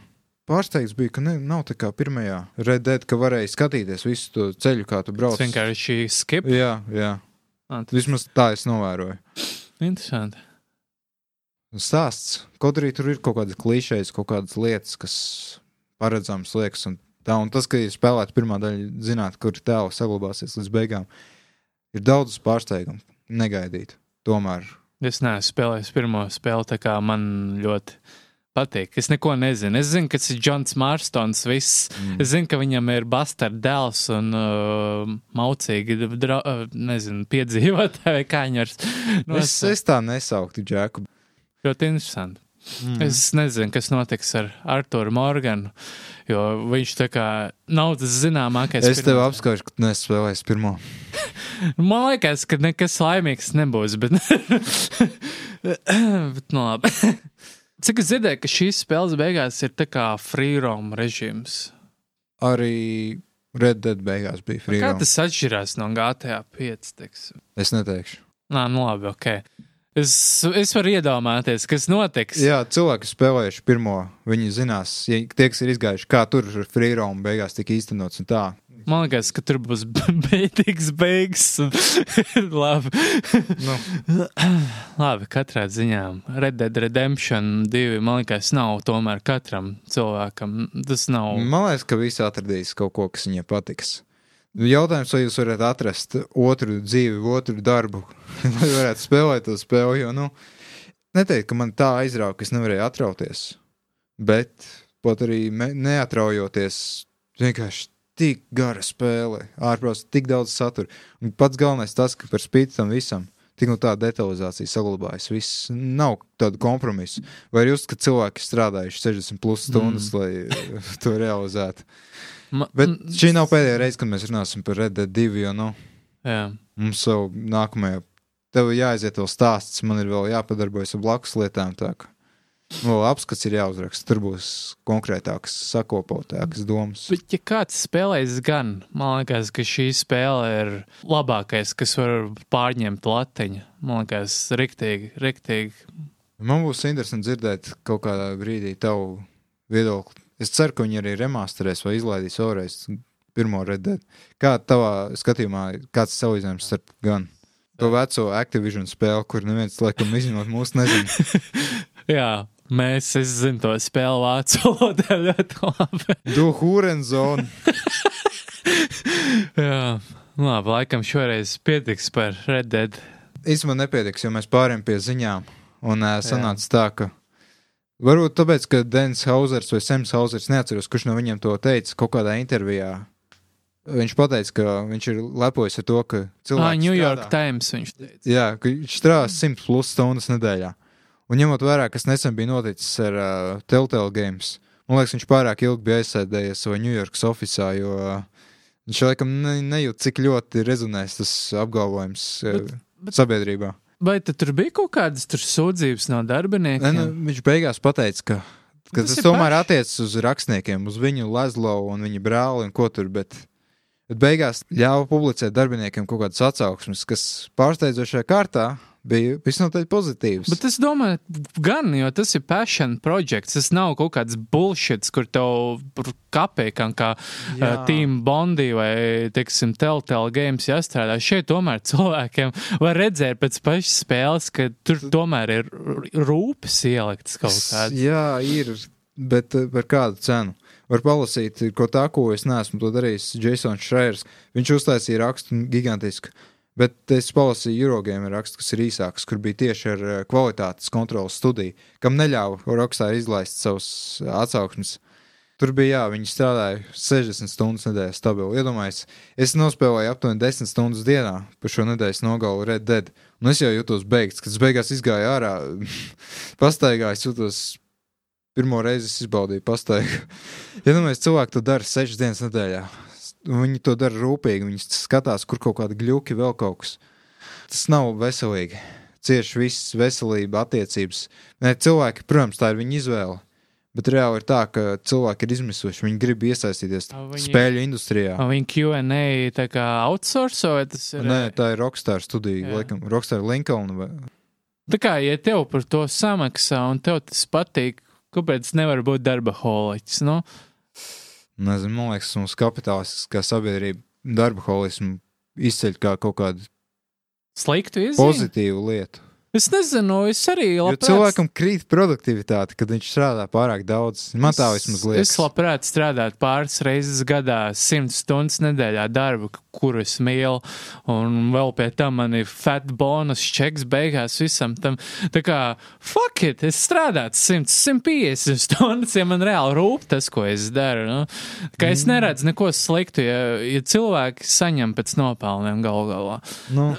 Pārsteigts bija, ka ne, nav tā kā pirmajā redēt, ka varēja skatīties visu to ceļu, kā tu brauc. Tas vienkārši skip. Jā, jā. Ah, tas Vismaz tā es novēroju. Interesanti. stāsts. Kaut arī tur ir kaut kādas klišejas, kaut kādas lietas, kas paredzamas liekas. Un tā, un tas, ka ir spēlēta pirmā daļa, zināt, kur tēls saglabāsies līdz beigām, ir daudz pārsteigumu, negaidīt. Tomēr Es neesmu spēlējis pirmo spēli, tā kā man ļoti patīk. Es neko nezinu. Es zinu, kas ir Džons Mārstons. Mm. Es zinu, ka viņam ir bastards dēls un uh, maucīgi, dra, uh, nezinu, piedzīvotāji, kā viņi var es, nosaukt. es tā nesauktu Džeku. Ļoti interesanti. Mm. Es nezinu, kas notiks ar Arthuru Morganu, jo viņš tā kā nav tas zināmākais. Es tev pirmais. apskaužu, ka nespēlēju pirmo. Man liekas, ka nekas laimīgs nebūs, bet. bet nu labi. Cik es dzirdēju, ka šīs spēles beigās ir tā kā freeroam režīms. Arī Red Dead beigās bija free. Kā tas atšķirās no GTA 5? Teiksim? Es neteikšu. Nā, nu labi, ok. Es, es varu iedomāties, kas notiks. Jā, cilvēki spēlējuši pirmo, viņi zinās, ja tie, kas ir izgājuši, kā tur free roam beigās tika īstenots un tā. Man liekas, ka tur būs beigas beigas. labi. Nu, labi, katrā ziņā. Red Dead Redemption 2, man liekas, nav tomēr katram cilvēkam. Tas nav. Man liekas, ka visi atradīs kaut ko, kas viņiem patiks. Jautājums, vai jūs varat atrast otru dzīvi, otru darbu, lai varētu spēlēt to spēli. Jo, nu, neteikt, ka man tā aizrauga, ka es nevarēju atrauties. Bet pat arī neatraujoties, vienkārši tik gara spēle, ārprāts, tik daudz satura. Un pats galvenais tas, ka par spīti tam visam. Tik no tā detalizācija saglabājas. Viss nav tādu kompromisu. Vai jūs, ka cilvēki strādājuši 60 plus stundas, mm. lai to realizētu? Ma, Bet šī nav pēdējā reize, kad mēs runāsim par Red Dead 2, jo nu, Jā. mums jau nākamajā, tev jāaiziet vēl stāsts, man ir vēl jāpadarbojas ar blakus lietām. Tā kā vēl apskats ir jāuzraksta, tur būs konkrētākas, sakopotākas domas. Bet, ja kāds spēlēs gan, man liekas, ka šī spēle ir labākais, kas var pārņemt latiņu. Man liekas, riktīgi, riktīgi. Man būs interesanti dzirdēt kaut kādā brīdī tavu viedokli. Es ceru, ka viņi arī remasterēs vai izlaidīs vēlreiz pirmo Red Dead. Kā tavā skatījumā, kāds ir salīdzinājums starp gan to veco Activision spēli, kur neviens, laikam, izņemot mūsu, nezinu, Jā, mēs, es zinu, to spēli vācu valodā ļoti labi. Do Hurenzonu. Jā, labi, laikam šoreiz pietiks par Red Dead. Īstenībā nepietiks, jo mēs pārējām pie ziņām. Un uh, sanāca tā, ka varbūt tāpēc, ka Dens Hausers vai Sems Hausers neatceros, kurš no viņiem to teica kaut kādā intervijā. Viņš teica, ka viņš ir lepojis ar to, ka Ah, cilvēks New York strādā. Times viņš teica. Jā, ka viņš strādā 100 plus stundas nedēļā. Un ņemot vērā, kas nesen bija noticis ar uh, Telltale Games, man liekas, viņš pārāk ilgi bija aizsēdējies savā New York oficiālā, jo uh, viņš laikam ne, nejūt, cik ļoti rezonēs tas apgalvojums uh, Bet- bet- sabiedrībā. Vai tur bija kaut kādas sūdzības no darbiniekiem? Ne, nu, viņš beigās pateica, ka, ka Tas tas tomēr paši. attiecas uz rakstniekiem, uz viņu Lazlovu un viņa brāli un ko tur. Bet, bet beigās ļāva publicēt darbiniekiem kaut kādas atsauksmes, kas pārsteidzošajā kārtā bija visnotaļ pozitīvas. Bet es domāju, gan, jo tas ir passion projekts. Tas nav kaut kāds bullshit, kur tev par kapekam, kā uh. Team Bondi vai, teiksim, Telltale Games jāstrādā. Šeit tomēr cilvēkiem var redzēt pēc pašas spēles, ka tur tomēr ir rūpes ieliktas kaut kādas. Jā, ir, bet eh, par kādu cenu? Var palasīt, ko tā, ko es neesmu to darījis. Jasons Šrērs, viņš uztaisīja rakstu gigantisku. Bet es palasīju Eurogame rakstu, kas ir īsāks, kur bija tieši ar eh, kvalitātes kontrolas studiju, kam neļāva Rockstar izlaist savus eh, atsauksmes. Tur bija, jā, viņi strādāja 60 stundas nedēļā stabili. Iedomājieties, es nospēlēju aptuveni 10 stundas dienā par šo nedēļas nogalu Red Dead. Un es jau jutos beigts, kad es beigās izgāju ārā, pastaigāju, es jutos pirmo reizi izbaudīju pastaigu. nu mēs cilvēki to dara sešas dienas nedēļā, viņi to dara rūpīgi, viņi skatās, kur kaut kādi gļuki, vēl kaut kas. Tas nav veselīgi. Cieši viss veselība, attiecības. Ne, cilvēki, protams, tā ir viņa izvēle. Bet reāli ir tā, ka cilvēki ir izmisuši. Viņi grib iesaistīties viņi- spēļu industrijā. Un Viņa QA tā kā outsource vai tas ir? Nē, tā ir Rockstar studija, Jā. laikam, Rockstar Lincoln. Vai... Tā kā, ja tev par to samaksā un tev tas patīk, kāpēc nevar būt darba holiķis? Nu? Nezinu, man liekas, mums kapitālistiskā sabiedrība darba holismu izceļ kā kaut kādu Sliktu izziņu? pozitīvu lietu. Es nezinu, es arī Jo labprāt. cilvēkam krīt produktivitāte, kad viņš strādā pārāk daudz. Man tā vismaz Es liekas. labprāt strādātu pāris reizes gadā, simts stundas nedēļā darbu, kuru es mīlu, un vēl pie tam man ir fat bonus, čeks beigās visam tam. Tā kā, fuck it, es strādātu 100, 150 stundas, ja man reāli rūp tas, ko es daru. Nu? Kā es neredzu neko sliktu, ja, ja cilvēki saņem pēc nopelniem gal galā. Nu,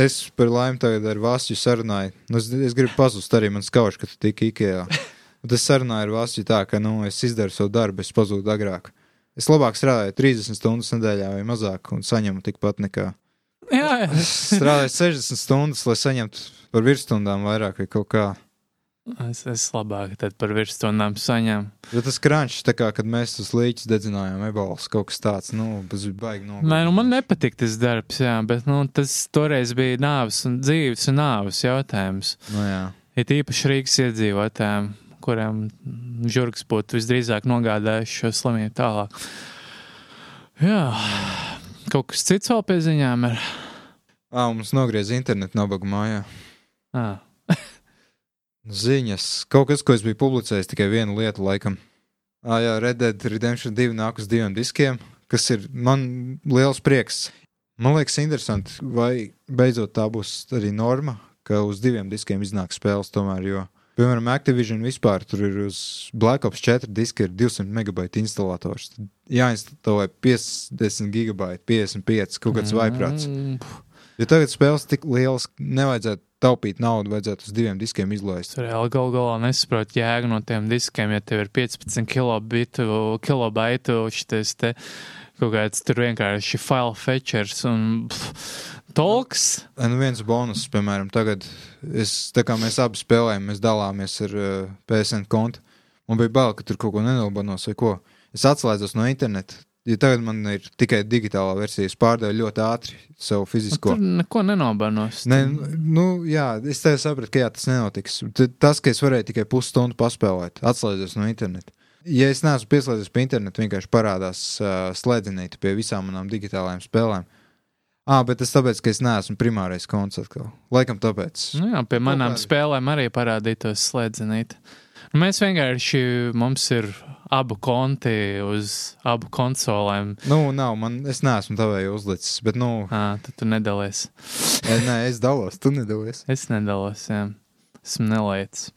es par laimi tagad ar Vasiju sarunāju. Nu, es, es gribu pazust arī man skauž, ka tu tiki Ikea. Bet es sarunāju ar Vasiju tā, ka nu, es izdaru savu darbu, es pazūdu agrāk. Es labāk strādāju 30 stundas nedēļā vai mazāk un saņemu tikpat nekā. Jā, Es strādāju 60 stundas, lai saņemtu par virsstundām vairāk vai kaut kā. es, es labāk par virsstundām saņemu. Jo tas kā kad mēs uz līķus dedzinājām ebalus, kaut kas tāds, nu, baigi no. Nē, nu man nepatīk tas darbs, jā, bet nu, tas toreiz bija nāves un dzīves un nāves jautājums. Nu, jā. Ir īpaši Rīgas iedzīvotājiem, kuriem žurks būtu visdrīzāk nogādājuši šo slimību tālāk. Jā, kaut kas cits vēl pie ziņām ir. Ā, mums nogriez internetu nabagu mājā. À, Ziņas, kaut kas, ko es biju publicējis, tikai viena lieta, laikam. Ah, jā, Red Dead Redemption 2 nāk uz diviem diskiem, kas ir man liels prieks. Man liekas, interesanti, vai beidzot tā būs arī norma, ka uz diviem diskiem iznāk spēles tomēr, jo, piemēram, Activision vispār tur ir uz Black Ops 4 diska ir 200 megabaita installators. Tad Jāinstalē 50 gigabaita, 55, kaut kāds vaiprāts. mm, Jo tagad spēles tik lielas, nevajadzētu taupīt naudu, vajadzētu uz diviem diskiem izlaist. Reāli gal galā nesaprot jēgu no tiem diskiem, ja tev ir 15 kilobitu, kilobaitu šitais te kaut kāds tur vienkārši file fetchers un pff, tolks. Nu, viens bonus, piemēram, tagad, es, tā kā mēs abi spēlējam, mēs dalāmies ar uh, PSN kontu. Man bija bail, ka tur kaut ko nenobanos vai ko. Es atslēdzos no interneta. Ja tagad man ir tikai digitālā versija, es pārdevu ļoti ātri savu fizisko. Tur neko nenobanos. Ne, nu, jā, es tev sapratu, ka jā, tas nenotiks. Tas, ka es varēju tikai pusstundu paspēlēt, atslēdzos no interneta. Ja es neesmu pieslēdzies pie interneta, vienkārši parādās uh, slēdzenīte pie visām manām digitālajām spēlēm. Ah, bet tas tāpēc, ka es neesmu primārais konts atkal. Laikam tāpēc. Nu, jā, pie manām kādi. spēlēm arī parādītos slēdzenīt. Nu, mēs vienkārši, mums ir abu konti uz abu konsolēm. Nu, nav, man, es neesmu tavēju uzlicis, bet, nu, À, tad tu nedalies. e, nē, es dalos, tu nedalies. Es nedalos, jā. Esmu nelaicis.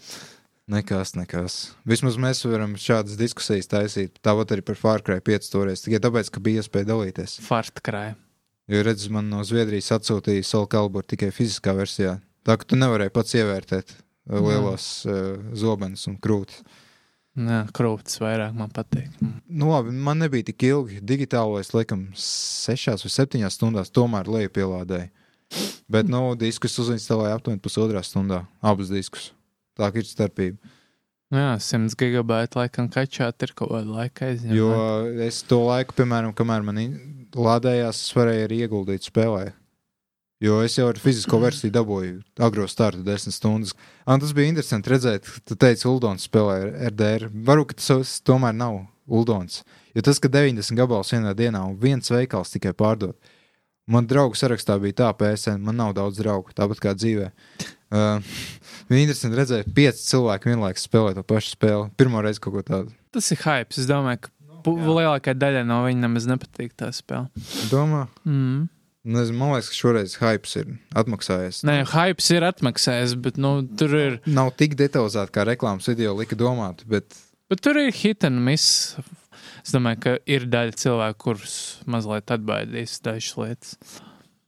Nekas, nekas. Vismaz mēs varam šādas diskusijas taisīt. Tāpat arī par Far Cry 5 toreiz, tikai tāpēc, ka bija iespēja dalīties. Fartkrāj. Jo, redz, man no Zviedrijas atsūtīja Soul Calibur tikai fiziskā versijā. Tā ka tu nevarēji pats ievērtēt uh, lielos uh, zobenus un krūtis. Jā, krūtis vairāk man patīk. Nu, labi, man nebija tik ilgi. Digitālo es laikam sešās vai septiņās stundās tomēr leju pielādēju. Bet, nu, diskus uzinstalēju aptuveni pusotrā stundā. Abus diskus. Tā ir starpība. Jā, 100 gigabaita laikam kačāt ir kaut kāda laika aizņemta. Jo es to laiku, piemēram, kamēr man lādējās, es varēju arī ieguldīt spēlē. Jo es jau ar fizisko versiju dabūju agro startu 10 stundas. Un tas bija interesanti redzēt, ka tu teici, Uldons spēlē RDR. Varbūt tas tomēr nav Uldons. Jo tas, ka 90 gabals vienā dienā un viens veikals tikai pārdod. Man draugu sarakstā bija tā, PSN, man nav daudz draugu, tāpat kā dzīvē. Uh, bija interesanti redzēt, pieci cilvēki vienlaikus spēlē to pašu spēli. Pirmo reizi kaut ko tādu. Tas ir hype. Es domāju, ka pu- lielākā daļa no viņa nemaz nepatīk tā spēle. Domā? Mm. Nezinu, man liekas, ka šoreiz hype ir atmaksājies. Nē, hype ir atmaksājis, bet nu, tur ir. Nav tik detalizēti, kā reklāmas video lika domāt, bet Bet tur ir hit and miss. Es domāju, ka ir daļa cilvēku, kurus mazliet atbaidīs dažas lietas.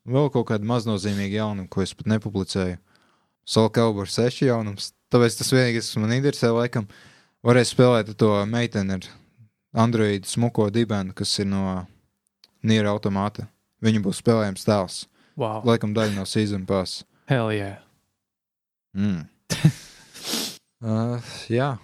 vēl kaut kāda maznozīmīga jaunuma, ko es pat nepublicēju. Soul Calibur 6 jaunums. Tāpēc tas vienīgais, kas man interesē, laikam, Varēs spēlēt to meiteni ar Android smuko dibenu, kas ir no Niera automāta. Viņa būs spēlējams tēls. Wow. Laikam daļa no season pass. Hell yeah. Mm. uh, jā,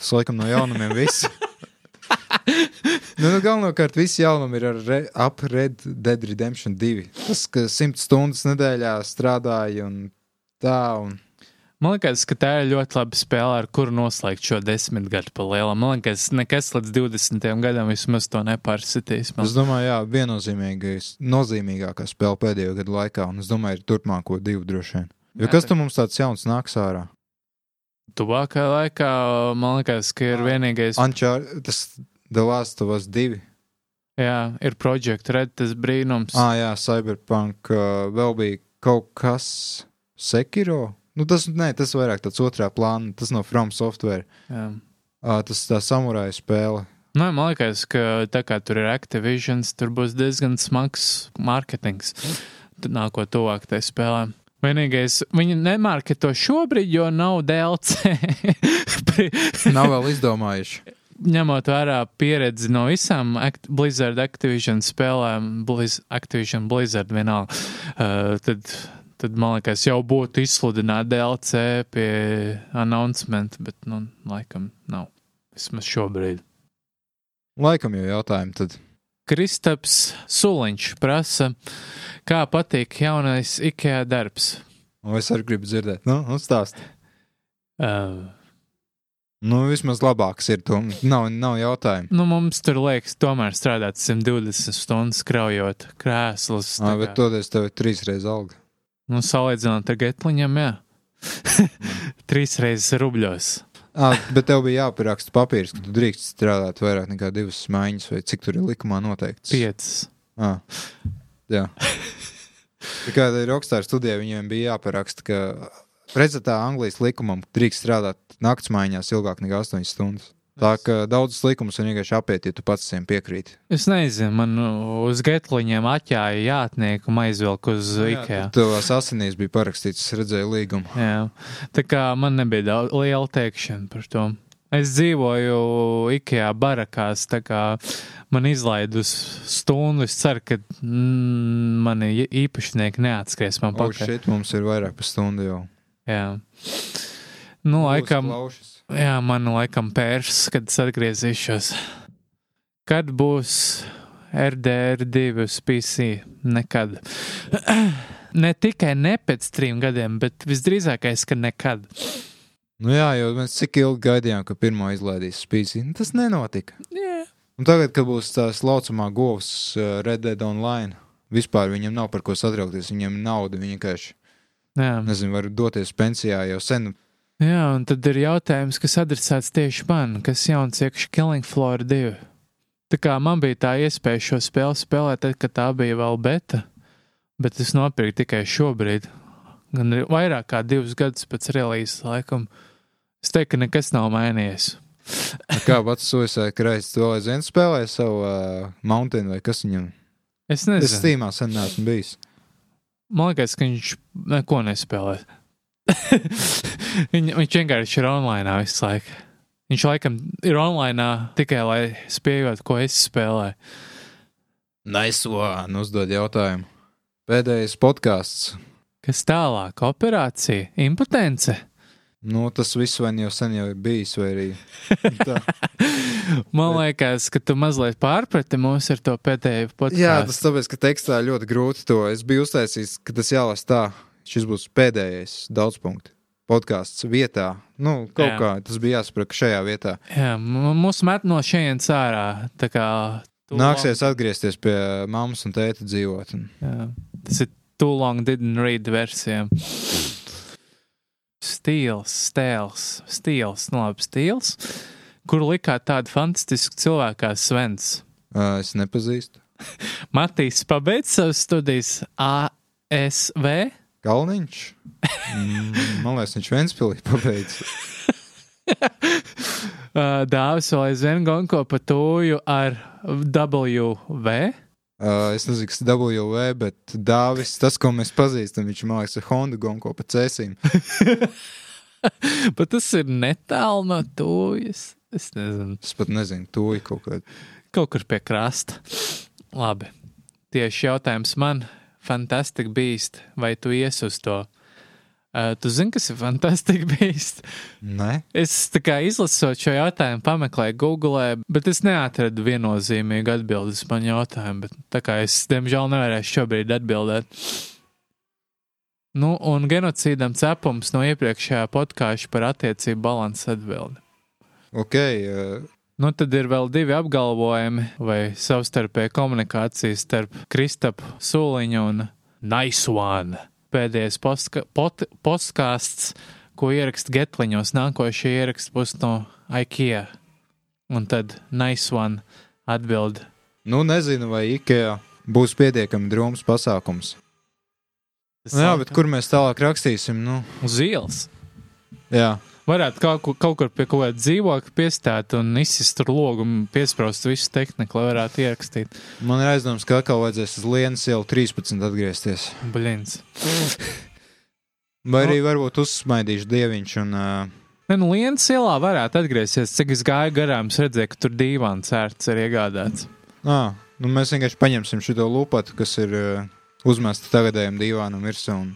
tas laikam no jaunumiem viss. nu, nu, galvenokārt viss jaunumi ir ar re, ap Red Dead Redemption 2. Tas, ka 100 stundas nedēļā strādāja un tā. Un... Man liekas, ka tā ir ļoti laba spēle, ar kuru noslēgt šo desmitgadu pa lielam. Man liekas, nekas līdz 20. gadam vismaz to nepārsitīs. Man. Es domāju, jā, viennozīmīgākā spēle pēdējo gadu laikā, un es domāju, ir turpmāko divu droši vien. Jo Jā, kas tam mums tāds jauns nāks ārā? Tuvākajā laikā man liekas, ka ir vienīgais. Ančār, tas The Last of Us 2. Jā, ir Project Red, tas brīnums. Ah, jā, Cyberpunk uh, vēl bija kaut kas Sekiro. Nu, tas, nē, tas vairāk tāds otrā plāna, tas no From Software. Jā. Uh, tas tā samurāja spēle. Nu, man liekas, ka tā kā tur ir Activision, tur būs diezgan smags mārketings. Tad nākot tuvāk tai spēlē. Vienīgais, viņi nemarketo šobrīd, jo nav DLC. Nav vēl izdomājuši. Ņemot vērā pieredzi no visām Act Blizzard Activision spēlēm, Blizz Activision Blizzard vienalga, uh, tad, tad man liekas, jau būtu izsludināt DLC pie announcement, bet, nu, laikam nav. Vismaz šobrīd. Laikam jau jautājumu tad. Kristaps Suliņš prasa, kā patīk jaunais IKEA darbs. O, es arī gribu dzirdēt. Nu, uzstāst. Uh, Nu, vismaz labāks ir to. Nav, nav jautājumu. nu, mums tur liekas, tomēr strādāt 120 stundas kraujot krēslus. Ah, bet toties tev ir trīs reizes alga. Nu, salīdzinot ar getliņiem, jā. Trīs reizes rubļos. Ah, bet tev bija jāparaksta papīrs, ka tu drīkst strādāt vairāk nekā divas maiņas, vai cik tur ir likumā noteikts. Piecas. Ah, jā. Tā kā ir Rockstar studijā, viņiem bija jāparaksta, ka pretstatā Anglijas likumam drīkst strādāt naktsmaiņās ilgāk nekā 8 stundas. Tā kā daudzas likumus var vienkārši apiet, ja tu pats viņiem piekrīti. Es nezinu, man uz getliņiem atļāja jātnieku un aizvelk uz IKEA. Tavās asinīs bija parakstīts, es redzēju līgumu. Jā. Tā kā man nebija daudz liela teikšana par to. Es dzīvoju IKEA barakās, tā kā man izlaid uz stundu. Es ceru, ka mm, mani īpašnieki neatskries man Oh, pakaļ. šeit mums ir vairāk par stundu jau. Jā. Nu, laikam, Klaušas. Jā, man laikam pērs, kad es atgriezīšos. Kad būs RDR2 uz PC? Nekad. ne tikai ne pēc trim gadiem, bet visdrīzākais, ka nekad. Nu jā, jo mēs cik ilgi gaidījām, ka pirmo izlaidīs spīsī. Nu, tas nenotika. Jā. Un tagad, kad būs tā laucamā govs uh, Red Dead Online, vispār viņam nav par ko satraukties. Viņam ir nauda, viņi vienkārši, Jā. nezinu, var doties pensijā jau sen. Jā, un tad ir jautājums, kas adresēts tieši man, kas jauns iekšā Killing Floor 2. Tā kā man bija tā iespēja šo spēli spēlēt, tad, kad tā bija vēl beta, bet es nopirku tikai šobrīd, gan vairāk kā divus gadus pēc relīzes laikam. Es teiktu, ka nekas nav mainījies. Kā pats Suicide Kreis to aizvien spēlē savu uh, Mountain vai kas viņam? Es Es nezinu. Steamā sen neesmu bijis. Man liekas, ka viņš neko nespēlē. Viņ, viņš vienkārši ir online visu laiku. Viņš laikam ir online tikai lai spējot, ko es spēlēju. Nice one, uzdod jautājumu. Pēdējais podkāsts. Kas tālāk? Operācija, impotence. Nu, tas viss vai nu jau sen jau ir bijis, vai arī. Man liekas, ka tu mazliet pārprati mūs ar to pēdējo podkāstu. Jā, tas tāpēc, ka tekstā ļoti grūti to. Es biju uztaisījis, ka tas jālasa tā. Šis būs pēdējais daudzpunkts podkāsts vietā. Nu, kaut Jā. Kā tas bija jāsaprot šajā vietā. Jā, m- mūs met no šejienes ārā. Nāksies long- atgriezties pie mammas un tēta dzīvot. Un... Jā, tas ir too long didn't read versijām. Stils, stēls, stils, nu labi, stils. Kur likāt tādu fantastisku cilvēku kā Svens? Uh, es nepazīstu. Matīs pabeidz savas studijas ASV. Kalniņš. Mm, man liekas, viņš Ventspīlī pabeidz. Uh, Dāvis vēl aizvien gonko pa tūju ar WV. Uh, es nezinu, kas ir WV, bet Dāvis, tas, ko mēs pazīstam, viņš man liekas, ir Honda Gonko pa cēsīm. Bet tas ir netālu no tuvis. Es nezinu, Es pat nezinu, ir kaut kāda. kaut kur pie krasta. Labi. Tieši jautājums man, Fantastic Beast, vai tu ies uz to? Uh, tu zini, kas ir Fantastic Beast? Nē, Es tā kā izlasot šo jautājumu, pameklēju Google, bet es neatradu viennozīmīgu atbildi uz manu jautājumu. Bet, tā kā es, diemžēl, nevarēšu šobrīd atbildēt. Nu, un genocīdam cepums no iepriekšējā podkāstu par attiecību balansu atbildi. ok. Nu, tad ir vēl divi apgalvojumi vai savstarpēja komunikācija starp Kristapu Sūliņu un Nice One. Pēdējais postka- pot- podkāsts, ko ierakst Getliņos, nākošie ieraksts būs no IKEA. Un tad Nice One atbild. nu, nezinu, vai IKEA būs pietiekami drūms pasākums. Nu, jā, bet kur mēs tālāk rakstīsim? Nu, Uz ielas. jā, Varētu kaut, kaut kur pie kaut kāda dzīvokļa piestāt un izsist tur logu un piesprāst visu tehniku, lai varētu ierakstīt. man ir aizdoms, ka atkal vajadzēs uz Lienas jau 13 atgriezties. Bļins. Vai arī varbūt uzsmaidīšu dieviņš un uh, Ne, nu, Lienas ielā varētu atgriezties. Cik es gāju garām, es redzēju, ka tur divāns ērts ir iegādāts. ā, nu, mēs vienkārši paņemsim šo lupatu, kas ir uh, uzmesta tagadējiem divānam virsū. Un...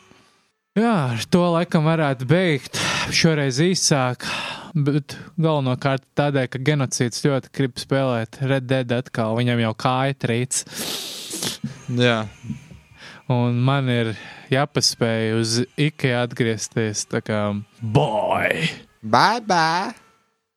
Jā, ar to laikam varētu beigt. Šoreiz īsāk, bet galvenokārt tādēļ, ka genocīds ļoti grib spēlēt Red Dead atkal. Viņam jau kāja trīc. Jā, Un man ir jāpaspēj uz IKEA atgriezties. Tā kā boy! bye bye!